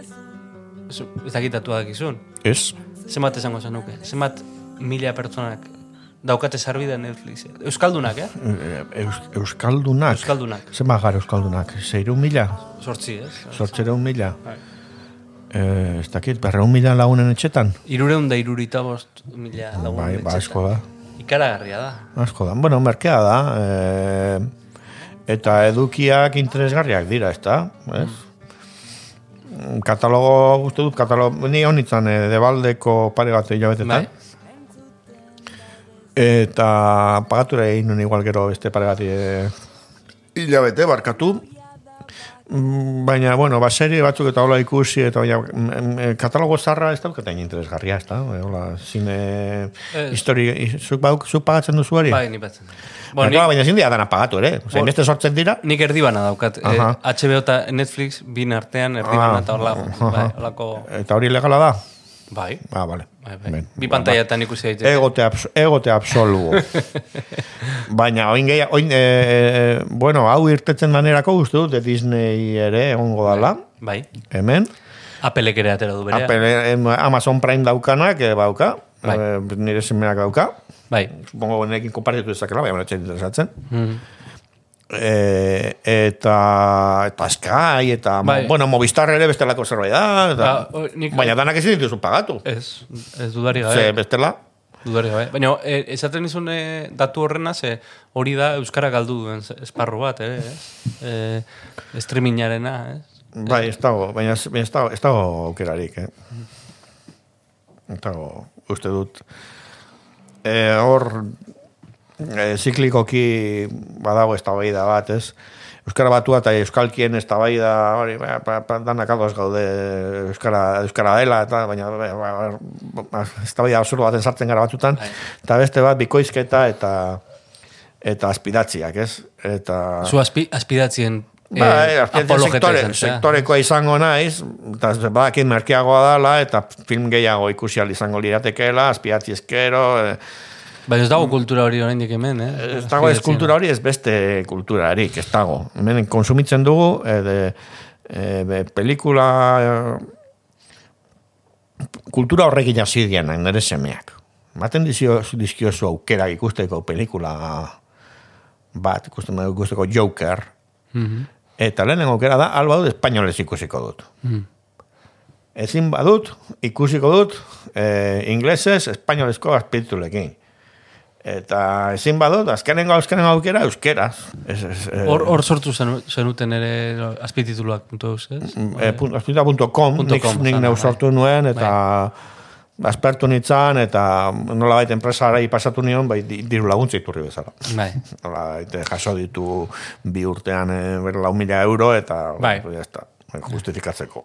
zu- ez dakit datuak izun. Ez? Zenbat esango zenuke? Zenbat mila pertsonak daukate sarbide Netflixek? Euskaldunak, eh? Eus, Euskaldunak. Euskaldunak. Zer gara Euskaldunak? Zeiru mila? Sortzi, ez? Sortzereun mila? Bai. Eh, ez dakit, berreun mila lagunen etxetan? Irureun da irurita bost mila. Bai, ba, etxetan. asko da. Ikaragarria da. Asko da. Bueno, merkea da. E, eta edukiak interesgarriak dira, ez da? Ez? Katalogo, uste dut, katalogo, ni honitzen e, debaldeko paregatu hilabetetan. Bai. Eta pagatura egin nuen igual gero beste paregati e, hilabete, barkatu. Mm, Baina, bueno, ba, serie batzuk eta hola ikusi, eta baina, mm, mm, katalogo zarra ez daukatain interesgarria, ez da? E, Hola, zine, histori, zuk, bauk, zuk pagatzen duzu hori? Bai, ni batzen. Bueno, baina ezin dira dana pagatu, ere? Osea, Bon. beste sortzen dira? nik, erdi bana daukat. Eh. HBO eta Netflix bin artean erdi bana eta hola, bai, holako... Eta hori legala da? Bai, Ah, vale. bai, bai. Ben, Bi ba, pantaiatan ikusi ba. daiteke. Egote, abs egote absoluo. Baina, oin gehi, oin, e, e, bueno, hau irtetzen manerako uste dut, de Disney ere egongo dala, Bai. hemen. Apelek ere atera du berea. Apple, em, Amazon Prime daukanak, e, bauka, Bai. e, nire semeak dauka. Bai. Supongo nekin kompartitu dezakela, baina etxen interesatzen. Mm. E, eta eta Sky eta Bai. bueno, Movistar ere bestelako zerbait da eta, Ba, nik- baina danak ezin dituzu pagatu Ez, ez dudari gabe. ze bestela Dudari gabe. Baina, e, esaten nizun e, datu horrena, ze hori da Euskara galdu duen esparru bat, ere, ez? E, streamingarena, ez? bai, ez dago baina ez dago, ez dago aukerarik eh? ez dago uste dut e, hor e, ziklikoki badago ez da bat ez? Euskara batua eta Euskalkien ez da hori, ba, ba, ba, danak ados gaude Euskara, Euskara dela, eta, baina ba, ba, ba, ez da absurdo baten sartzen gara batzutan, eta beste bat bikoizketa eta eta aspidatziak, ez? Eta... Zu aspi, aspidatzien e, Bai, azkenean apologeta sektore, sektorekoa izango naiz, eta badakin merkeagoa dala, eta film gehiago ikusi ahal izango liratekeela, aspiatzi eskero, eh, Baina ez dago kultura hori oraindik hemen, eh? ez dago ez kultura hori, ez beste kulturarik, ez dago. Hemen konsumitzen dugu, e, de, e, de pelikula, e, kultura horrekin hasi dienak, nire semeak. Maten dizio, dizkiozu aukera ikusteko pelikula bat, ikusten dugu ikusteko Joker, Mhm. eta lehenengo aukera da, alba dut, espainolez ikusiko dut. Mhm. Ezin badut, ikusiko dut, e, inglesez, espainolezko azpiritulekin. Eta ezin badut, azkenengo azkenengo aukera, euskeraz. Ez, ez, eh, Hor, hor sortu zenu- zenuten ere azpitituluak puntu eus, ez? eh, azpiritula.com, Punto nik, com, nik neu bai. sortu nuen, eta aspertu nintzen, eta nola baita enpresara pasatu nion, bai, di- diru laguntza iturri bezala. Bai. Nola baita jaso ditu bi urtean eh, ber lau mila euro, eta Bai. está, justifikatzeko.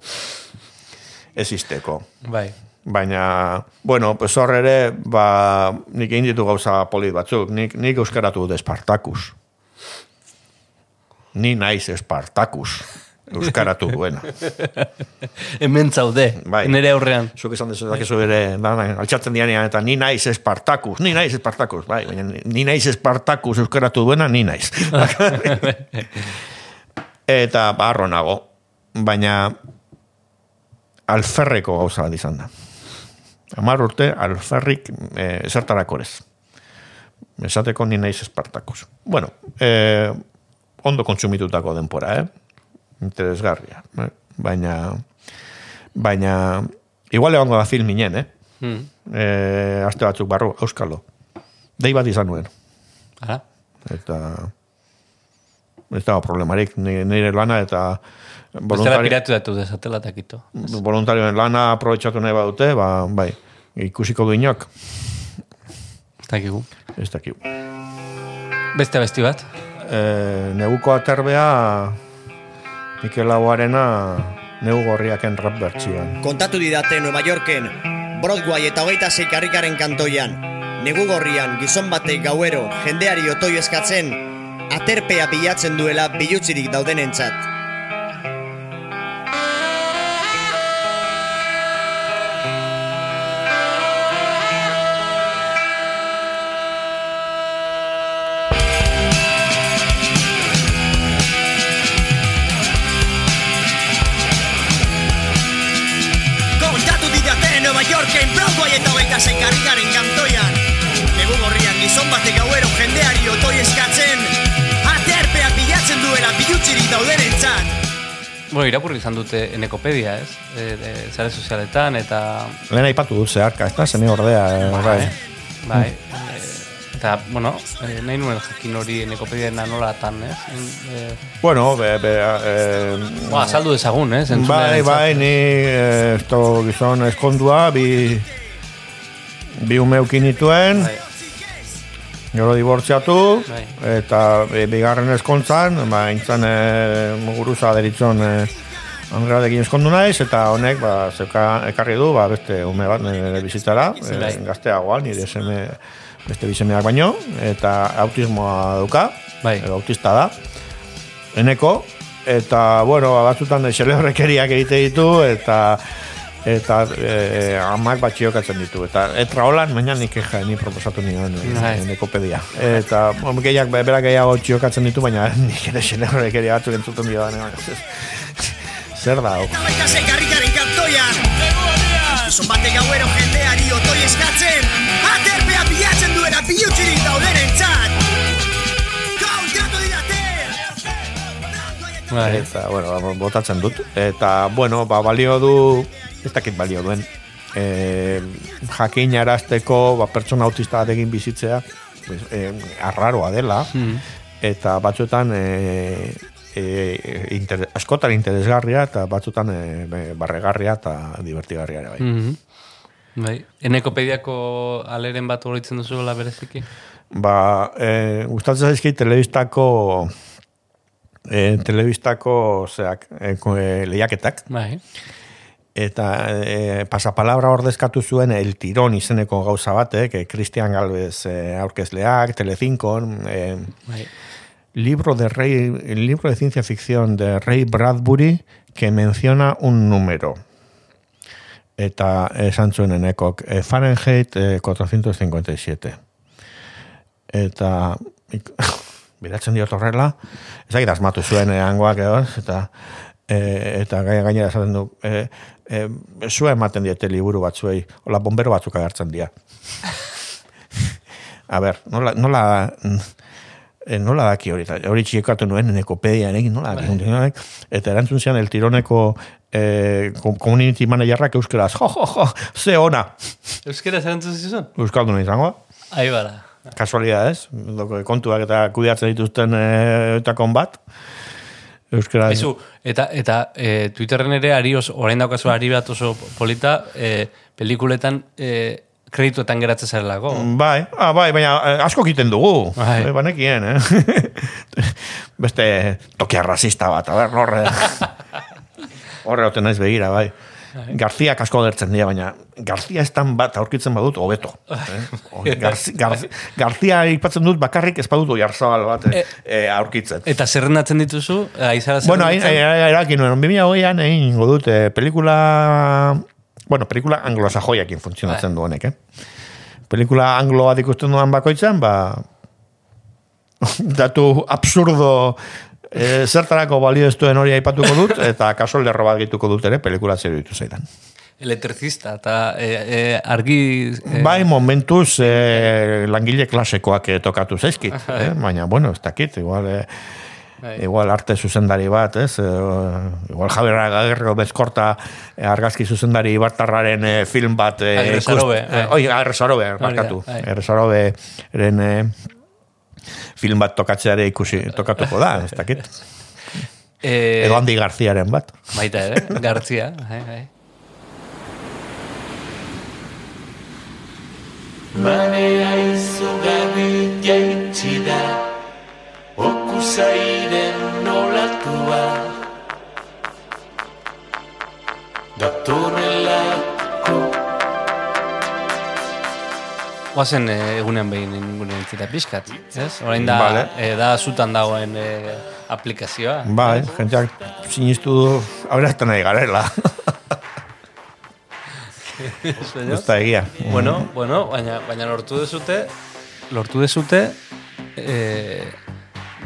Existeko. Bai. Baina, bueno, pues hor ere, ba, nik egin ditu gauza polit batzuk. Nik, nik euskaratu dut Espartakus. Ni naiz Espartakus. Euskaratu duena. Hemen zaude, Bai. nere aurrean. Zuk esan dezu dakizu ere, altxatzen dianean, eta ni naiz Espartakus, ni naiz Espartakus, bai, baina ni- ni naiz Espartakus euskaratu duena, ni naiz. eta barro nago, baina alferreko gauza bat izan da. Amar urte, alferrik eh, esertarako ez. Esateko ni naiz Espartakus. Bueno, eh, ondo kontsumitutako denpora, eh? Interesgarria. Eh? Baina, baina, igual egongo da film minen, eh? Hmm. eh, aste batzuk barru, euskalo. Dei bat izan nuen. Ara? Eta ez dago problemarik, ni- nire lana eta Bestela voluntari, piratu datu desatela takito. voluntarioen lana aprobetsatu nahi badute, ba, bai, ikusiko du inok, Ez dakigu. ez dakigu. Beste abesti bat? E, neguko aterbea Mikel Lauarena negu gorriaken rap bertsioan. Kontatu didate Nueva Yorken, Broadway eta hogeita zei karrikaren kantoian. Negu gorrian, gizon batek gauero, jendeari otoi eskatzen, aterpea bilatzen duela bilutzirik daudenentzat. Karrikaren kantoian Negu gorrian gizon batek gauero jendeari otoi eskatzen Aterpea bilatzen duela bilutxirik daudenentzat Bueno, irakurri izan dute enekopedia, ez? E, e, zare sozialetan eta... Lehen aipatu dut zeharka, ez da, zene ordea, eh, bai. Bai. e, eta, bueno, e, nahi nuen jakin hori enekopedia nolatan, ez? E, Bueno, be, be, eh, ba, saldu dezagun, ez? bai, bai, ni eh, esto gizon eskondua, bi, bi umeukin nituen, Bai. gero dibortziatu, Bai. eta e, bigarren eskontzan, ba, intzan e, muguruza deritzon e, Andrearekin eskondu naiz, eta honek, ba, zeuka ekarri du, ba, beste ume bat nire bizitzara, e, Bai. gazteagoa, nire seme, beste bisemeak baino, eta autismoa duka, Bai. edo autista da, eneko, eta, bueno, ba, batzutan xelebrekeriak egite ditu, eta eta e, amak bat ditu. Eta etra holan, baina nik eja, ni proposatu nion Bai. e, nekopedia. Eta bom, gehiak, be- berak gehiago txiokatzen ditu, baina nik ere xelebrekeria batzuk entzuten baina, Zer da, hau? Kantoian Gizon batek gauero jendeari otoi eskatzen Aterpea bilatzen duela bilutxirik daudenentzat Kontratu didate Bai. Eta, bueno, botatzen dut. Eta, bueno, ba, balio du, ez dakit balio duen, e, jakin arazteko, ba, pertsona autista batekin bizitzea, pues, e, arraroa dela, Mm. eta batzuetan e, e, inter, askotan interesgarria, eta batzutan e, barregarria eta divertigarria ere bai. Mhm. Bai. Enekopediako aleren bat horitzen duzuela bereziki? Ba, e, gustatzen zaizkit telebistako e, telebistako zeak, e, lehiaketak, Bai. Eta e, pasapalabra ordezkatu zuen el tirón izeneko gauza batek, e, Cristian Galvez e, aurkezleak, Telecincon, e, Bai. libro de Ray, el libro de ciencia ficción de Ray Bradbury que menciona un número. Eta esan zuen enekok, e, Fahrenheit e, 457. Eta biratzen diot horrela, ezagit asmatu zuen e, hangoak edo, eta e, eta gai, gainera esaten du, e, e, zua ematen diete liburu batzuei, hola bombero batzuk agertzen dira. A ber, nola, nola, e, nola daki hori, hori txikatu nuen enekopedia egin, nola daki, nola daki, eta erantzun zian el tironeko e, com- community managerrak euskeraz, jo, jo, jo, ze ona, Euskera zerantzun zizun? euskalduna izango, Ahí bara. kasualidad ez, kontuak eta kudeatzen dituzten e, etakon bat, euskera, Ezu, eta, eta e, Twitterren ere ari oso, orain daukazu ari bat oso polita, e, pelikuletan e, kredituetan geratzen zarelako. Bai, ah, bai, baina asko egiten dugu. Bai. Banekien, eh? Beste tokia rasista bat, a ber, horre. horre hoten naiz begira, bai. Garziak asko gertzen dira, baina Garzia estan bat aurkitzen badut, hobeto. Eh? O, Garzi, Garzi, Garzia ipatzen dut bakarrik ez badut oiarzabal bat eh, eh, aurkitzen. Eta zerrendatzen dituzu, aizara Bueno, erakin nuen, 2008an egin ingo dut, eh, pelikula, bueno, pelikula anglosajoiakin funtzionatzen du honek, eh? Pelikula anglo bat ikusten duan bakoitzan, ba, datu absurdo eh, zertarako balio ez duen hori aipatuko dut, eta kaso lerro bat gituko dut ere, pelikula zer ditu zaidan. Elektricista, eta e, e, argi... E, Bai, momentuz eh, langile klasekoak eh, tokatu zaizkit, eh? baina, bueno, ez dakit, igual... Eh, Bai. Igual arte zuzendari bat, ez? Eh, igual Javier Agerro bezkorta eh, argazki zuzendari Ibartarraren eh, film bat... Eh, Agresarobe, ikust- bai. eh, Oi, Agresarobe, markatu. bai. Agresaroberen eh, film bat tokatzeare ikusi, tokatuko da, ez dakit. e, Edo Andi Garziaren bat. Baita ere, gartzia. Bai. Manera izugarri jaitsi da Okusairen nolatua Datorrelako Oazen e, egunean behin ingunean entzita pixkat, ez? Orain da, Vale. e, da zutan dagoen e, aplikazioa. Bai, jenteak sinistu du aberazten nahi garela. Da egia. Bueno, bueno, baina, baina lortu dezute, lortu dezute, e,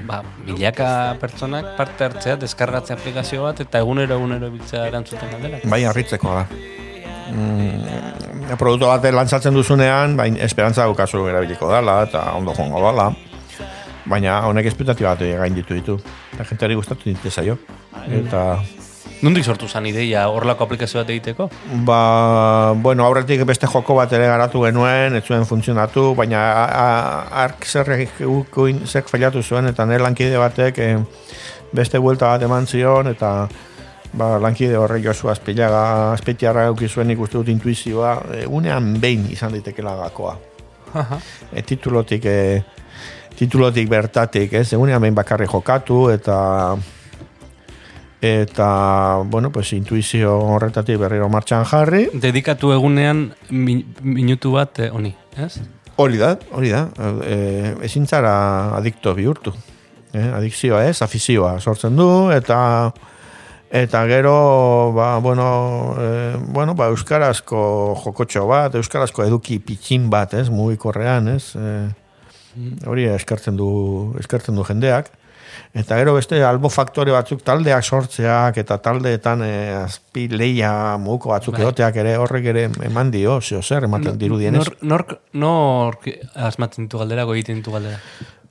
ba, milaka pertsonak parte hartzea, deskargatzea aplikazio bat, eta egunero egunero biltzea erantzuten galdera. Bai, harritzekoa da. Mm, produktu bat lantzatzen duzunean, bain esperantza daukazu erabiliko dela, eta ondo joango dela. Baina honek espektatiba bat gain ditu ditu. Eta jenteari gustatu ditu zaio. Eta, Nondik sortu zen ideia horrelako aplikazio bat egiteko? ba, bueno, aurretik beste joko bat ere garatu genuen, ez zuen funtzionatu, baina ark zerrek zek fallatu zuen, eta nire lankide batek eh, beste buelta bat eman zion, eta ba, lankide horrek josu azpilaga, azpitiarra euki zuen ikuste dut intuizioa, e, unean behin izan daitekela gakoa. E, titulotik, e, titulotik bertatik, ez, egunean behin bakarri jokatu, eta eta, bueno, pues intuizio horretatik berriro martxan jarri. Dedikatu egunean mi, minutu bat eh, honi, ez? Hori da, hori da. E, ezin zara adikto bihurtu. E, adikzioa ez, afizioa sortzen du, eta eta gero, ba, bueno, e, bueno, ba, euskarazko jokotxo bat, euskarazko eduki pitxin bat, ez, mugikorrean, ez, e, hori eskertzen du, eskertzen du jendeak. Eta gero beste albo faktore batzuk taldeak sortzeak eta taldeetan e, azpi leia muguko batzuk Bai. egoteak ere horrek ere eman dio, zeo zer ematen dirudienez. Nork, nork, nork asmatzen ditu galdera, goiten ditu galdera.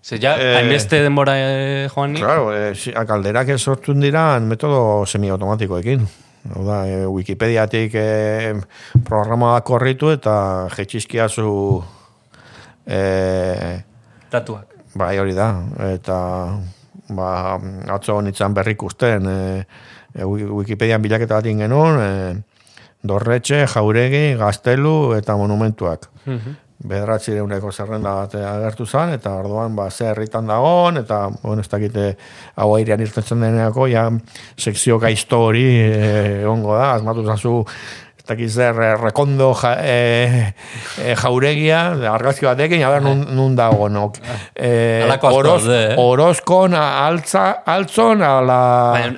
Ze ja, Eh, hainbeste denbora eh, joan ni, Claro, eh, si- galderak ez sortun dira metodo semiautomatikoekin. Hau da, eh, Wikipediatik eh, programa bat korritu eta jetxizkiazu eh, datuak. bai hori da. Eta ba, atzo honitzen berrikusten eh, eh, Wi- Wikipedian bilaketa bat egin genuen, eh, dorretxe, jauregi, gaztelu eta monumentuak. Bederatzi deuneko zerrenda bat agertu zen, eta orduan ba, ze herritan dagoen, eta, bueno, ez dakite hau airean irtetzen deneako, ja, sekzio gaizto hori eh, egongo da, asmatu zazu, ez dakit zer, eh, rekondo ja, eh, eh, jauregia, argazki batekin, a ber, nun, nun dago. Eh, Halako asko oroz, eh? orozkon, altza, altzon, ala... Ze,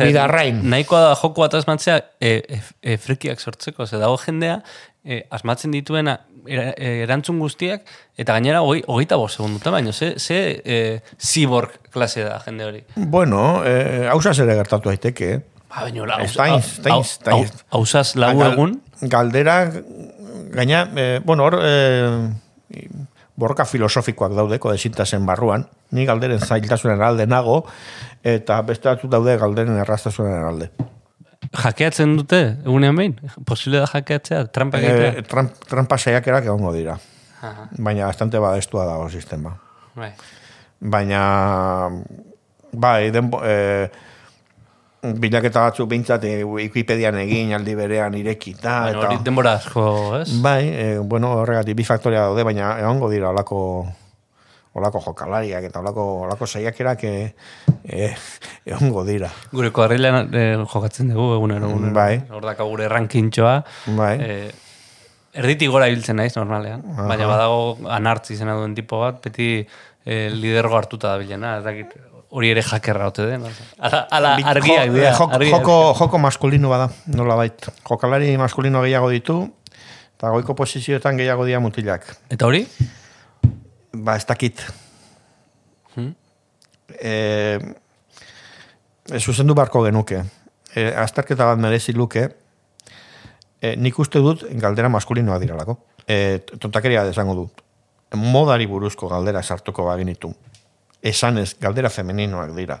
bidarrain. nahikoa da joko bat asmatzea e, e, e, frekiak sortzeko, ze dago jendea e, asmatzen dituena era- e, erantzun guztiak, eta gainera hoi, hogeita bost segunduta, baina ze, ze e, cyborg klase da jende hori. Bueno, eh, hausaz ere gertatu daiteke, eh? Ba, inz. hausaz lau egun, Galdera, gaina, eh, bueno, hor, eh, borroka filosofikoak daudeko desintasen barruan, ni galderen zailtasunen alde nago, eta beste batzuk daude galderen errastasunen alde. Jakeatzen dute, egunean behin? Posible da jakeatzea, trampa egitea? Eh, tramp, trampa saiakerak egongo dira, Aha, baina bastante badestua dago sistema. bai. Baina, bai, denbo, eh, bilaketa batzuk bintzat eh, Wikipedian egin aldi berean irekita. Baina eta... hori denbora asko, ez? Bai, eh, bueno, horregatik bi faktoria daude, baina egongo dira olako olako jokalariak eta olako, olako saiakerak eh, eh, egongo dira. Gure kuadrilean eh, jokatzen dugu egunero. egunero. Bai. Hor daka gure rankintxoa. Bai. Eh, erditik gora ibiltzen naiz, normalean. Baina badago anartzi izena duen tipo bat, beti eh, lidergo hartuta da bilena. Ez dakit hori ere jakerra ote den. Ala, ala argiak jo- eh, joko, argiak. joko, joko maskulino bada, nola bait. Jokalari maskulino gehiago ditu, eta goiko posizioetan gehiago dira mutilak. Eta hori? Ba, ez dakit. Hmm? Eh, e, zuzendu barko genuke. E, azterketa bat merezi luke, e, nik uste dut galdera maskulinoa diralako. E, tontakeria desango dut. Modari buruzko galdera sartuko baginitu. Esanez, galdera femeninoak dira.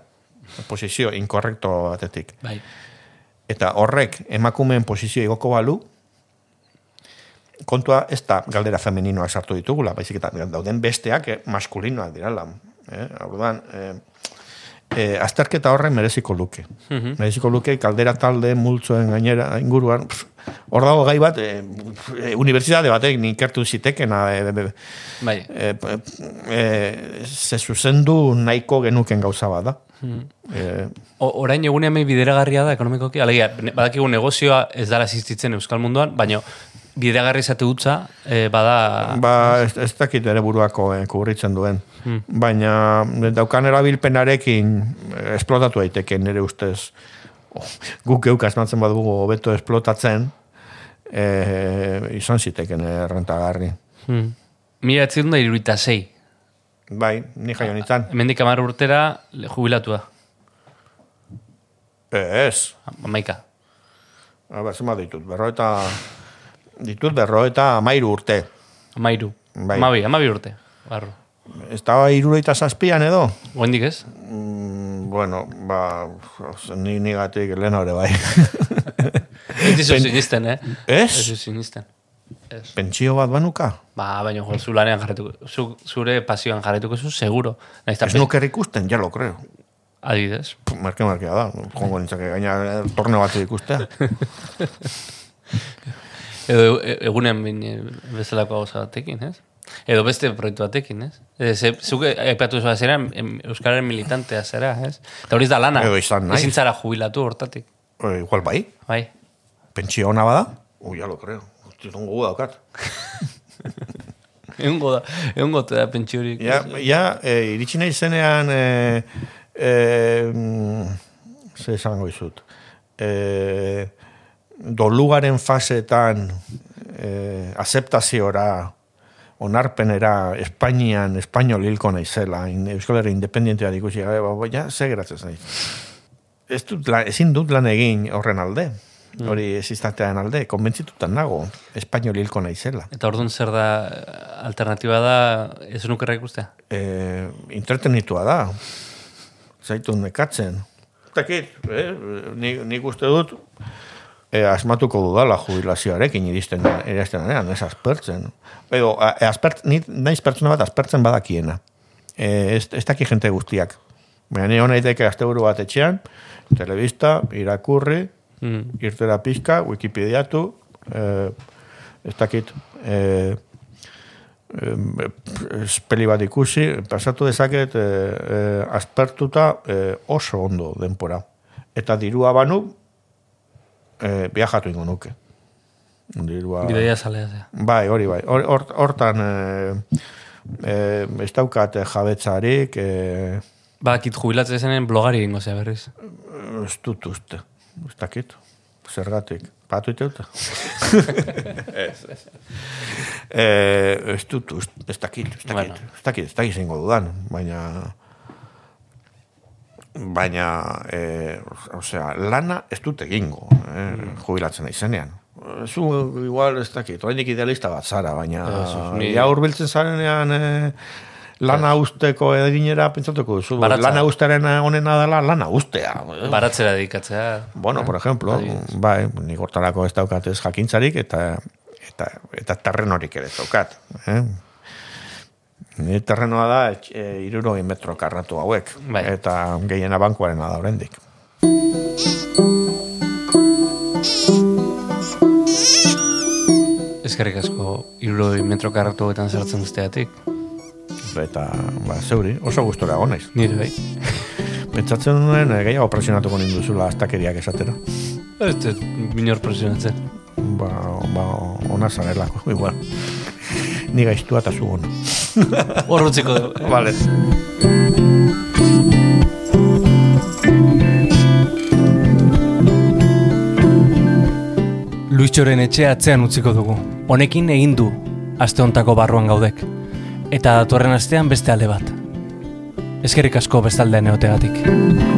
Posizio inkorrekto batetik. Bai. Eta horrek emakumeen posizio igoko balu, kontua ez da galdera femeninoak sartu ditugula, baizik eta dauden besteak eh, maskulinoak dirala. Eh? Orduan, eh, eh, azterketa horren mereziko luke. Mereziko luke galdera talde multzoen gainera inguruan, pff, hor dago gai bat, eh, eh, unibertsitate batek nikertu zitekena, eh, eh, Bai. eh, eh, ze zuzendu nahiko genuken gauza bat da. Eh, O, orain egunean behin bideragarria da ekonomikoki, alegia, badakigu negozioa ez dara existitzen Euskal Munduan, baina bideragarri izate utza, eh, bada... Ba, ez, ez dakit ere buruako eh, kubritzen duen. Baina daukan erabilpenarekin eh, esplotatu daiteke nire ustez. Oh, guk geuk asmatzen badugu hobeto esplotatzen, eh, izan ziteken errentagarri. Hmm. Mila etzirun da iruita sei. Bai, ni jaio nintzen. Hemendik amar urtera jubilatua. Eh, ez. Amaika. A ber, zema ditut. Berro eta Ditut berro eta amairu urte. Amairu. Bai. Amabi, amabi urte. Barru. Ez da irureita zazpian edo? Goendik ez? Mm, bueno, ba, ni nigatik lehen hori bai. Ez dizu sinisten, eh? Ez? Ez sinisten. Ez. Pentsio bat banuka? Ba, baina jo, zu lanean jarretuko, zu, zure pasioan jarretuko zu, seguro. Naiz Ez nuker ikusten, ja lo creo. Adibidez. Puh, Merke merkea da, jongo nintzake gaina torneo bat ikustea. Edo e- egunen bin e, bezalako gauza batekin, ez? Edo beste proiektu batekin, ez? E, ze, zuk aipatu zua zera, Euskararen militantea zera, ez? Eta hori da lana. Edo izan naiz. Ezin zara jubilatu hortatik. Eh, igual bai, Bai. pentsio ona bada? Ui, ja lo creo. Hostia, dongo daukat. Egungo da, egungo te da pentsiorik. Ja, ja e, iritsi nahi zenean, e, e, mm, ze esango izut, e, dolugaren fasetan e, azeptaziora, onarpenera, Espainian, espainol hilko naizela, in, Euskal Herria independientea ikusi, gabe, ba, ba, ja, ze geratzen naiz. Ez dut, lan, ezin dut lan egin horren alde, hori existantean alde, konbentzitutan nago, espainol hilko naizela. Eta orduan zer da, alternatiba da, ez nukerra ikustea? e, entretenitua da. Zaitu nekatzen. Takit, eh? nik, nik uste dut e, asmatuko dudala jubilazioarekin iristen iristen denean, ez aspertzen. Edo, e, aspert, ni, naiz pertsona bat aspertzen badakiena. E, ez, ez daki jente guztiak. Baina ni hona daiteke asteburu bat etxean, telebista, irakurri, Mm. irtera pizka, wikipediatu, eh, ez dakit, eh, eh, peli bat ikusi, pasatu dezaket eh, eh, aspertuta eh, oso ondo denpora. Eta dirua banu, eh, viajatu ingo nuke. Dirua... Bideia zalea zea. Bai, hori bai. Hor- hor- Hortan, eh, eh, ez daukat eh, jabetzarik, eh, Bakit jubilatzen zenen blogari egingo zea berriz. ez dut uste. Ez dakit. Zergatik. Patu iteute? eh, ez dut uste. Ez dakit. Ez dakit. Bueno. Ez dakit. Ez dakit zingo dudan. Baina... Baina, eh, osea, lana ez dut egingo, eh, jubilatzen naizenean. Zu, igual, ez dakit, oraindik idealista bat zara, baina ni- ja hurbiltzen zarenean eh, lana usteko eginera pentsatuko duzu. Lana usteren onena dela lana ustea. Baratzera dedikatzea. Bueno, por ejemplo, Adibidez. bai, nik hortarako ez daukat ez jakintzarik eta eta eta terrenorik ere daukat, eh? Ni terrenoa da e, irurogei metro karratu hauek. Bai. Eta gehiena bankuarena da oraindik. Eskerrik asko, iruroi metro karratu hauetan zertzen guztiatik. Eta, ba, zeuri, oso gustora egon naiz. Nire bai. Pentsatzen nuen eh, gehiago presionatuko ninduzula astakeriak esatera. Ez dut minor presionatzen. Ba, ba, ona zarelako, igual. Ni gaiztua eta zu ona. Horrotziko dugu. Vale. Luitxoren etxea atzean utziko dugu. Honekin egin du, aste hontako barruan gaudek. Eta datorren astean beste alde bat. Eskerrik asko bestaldean egotegatik.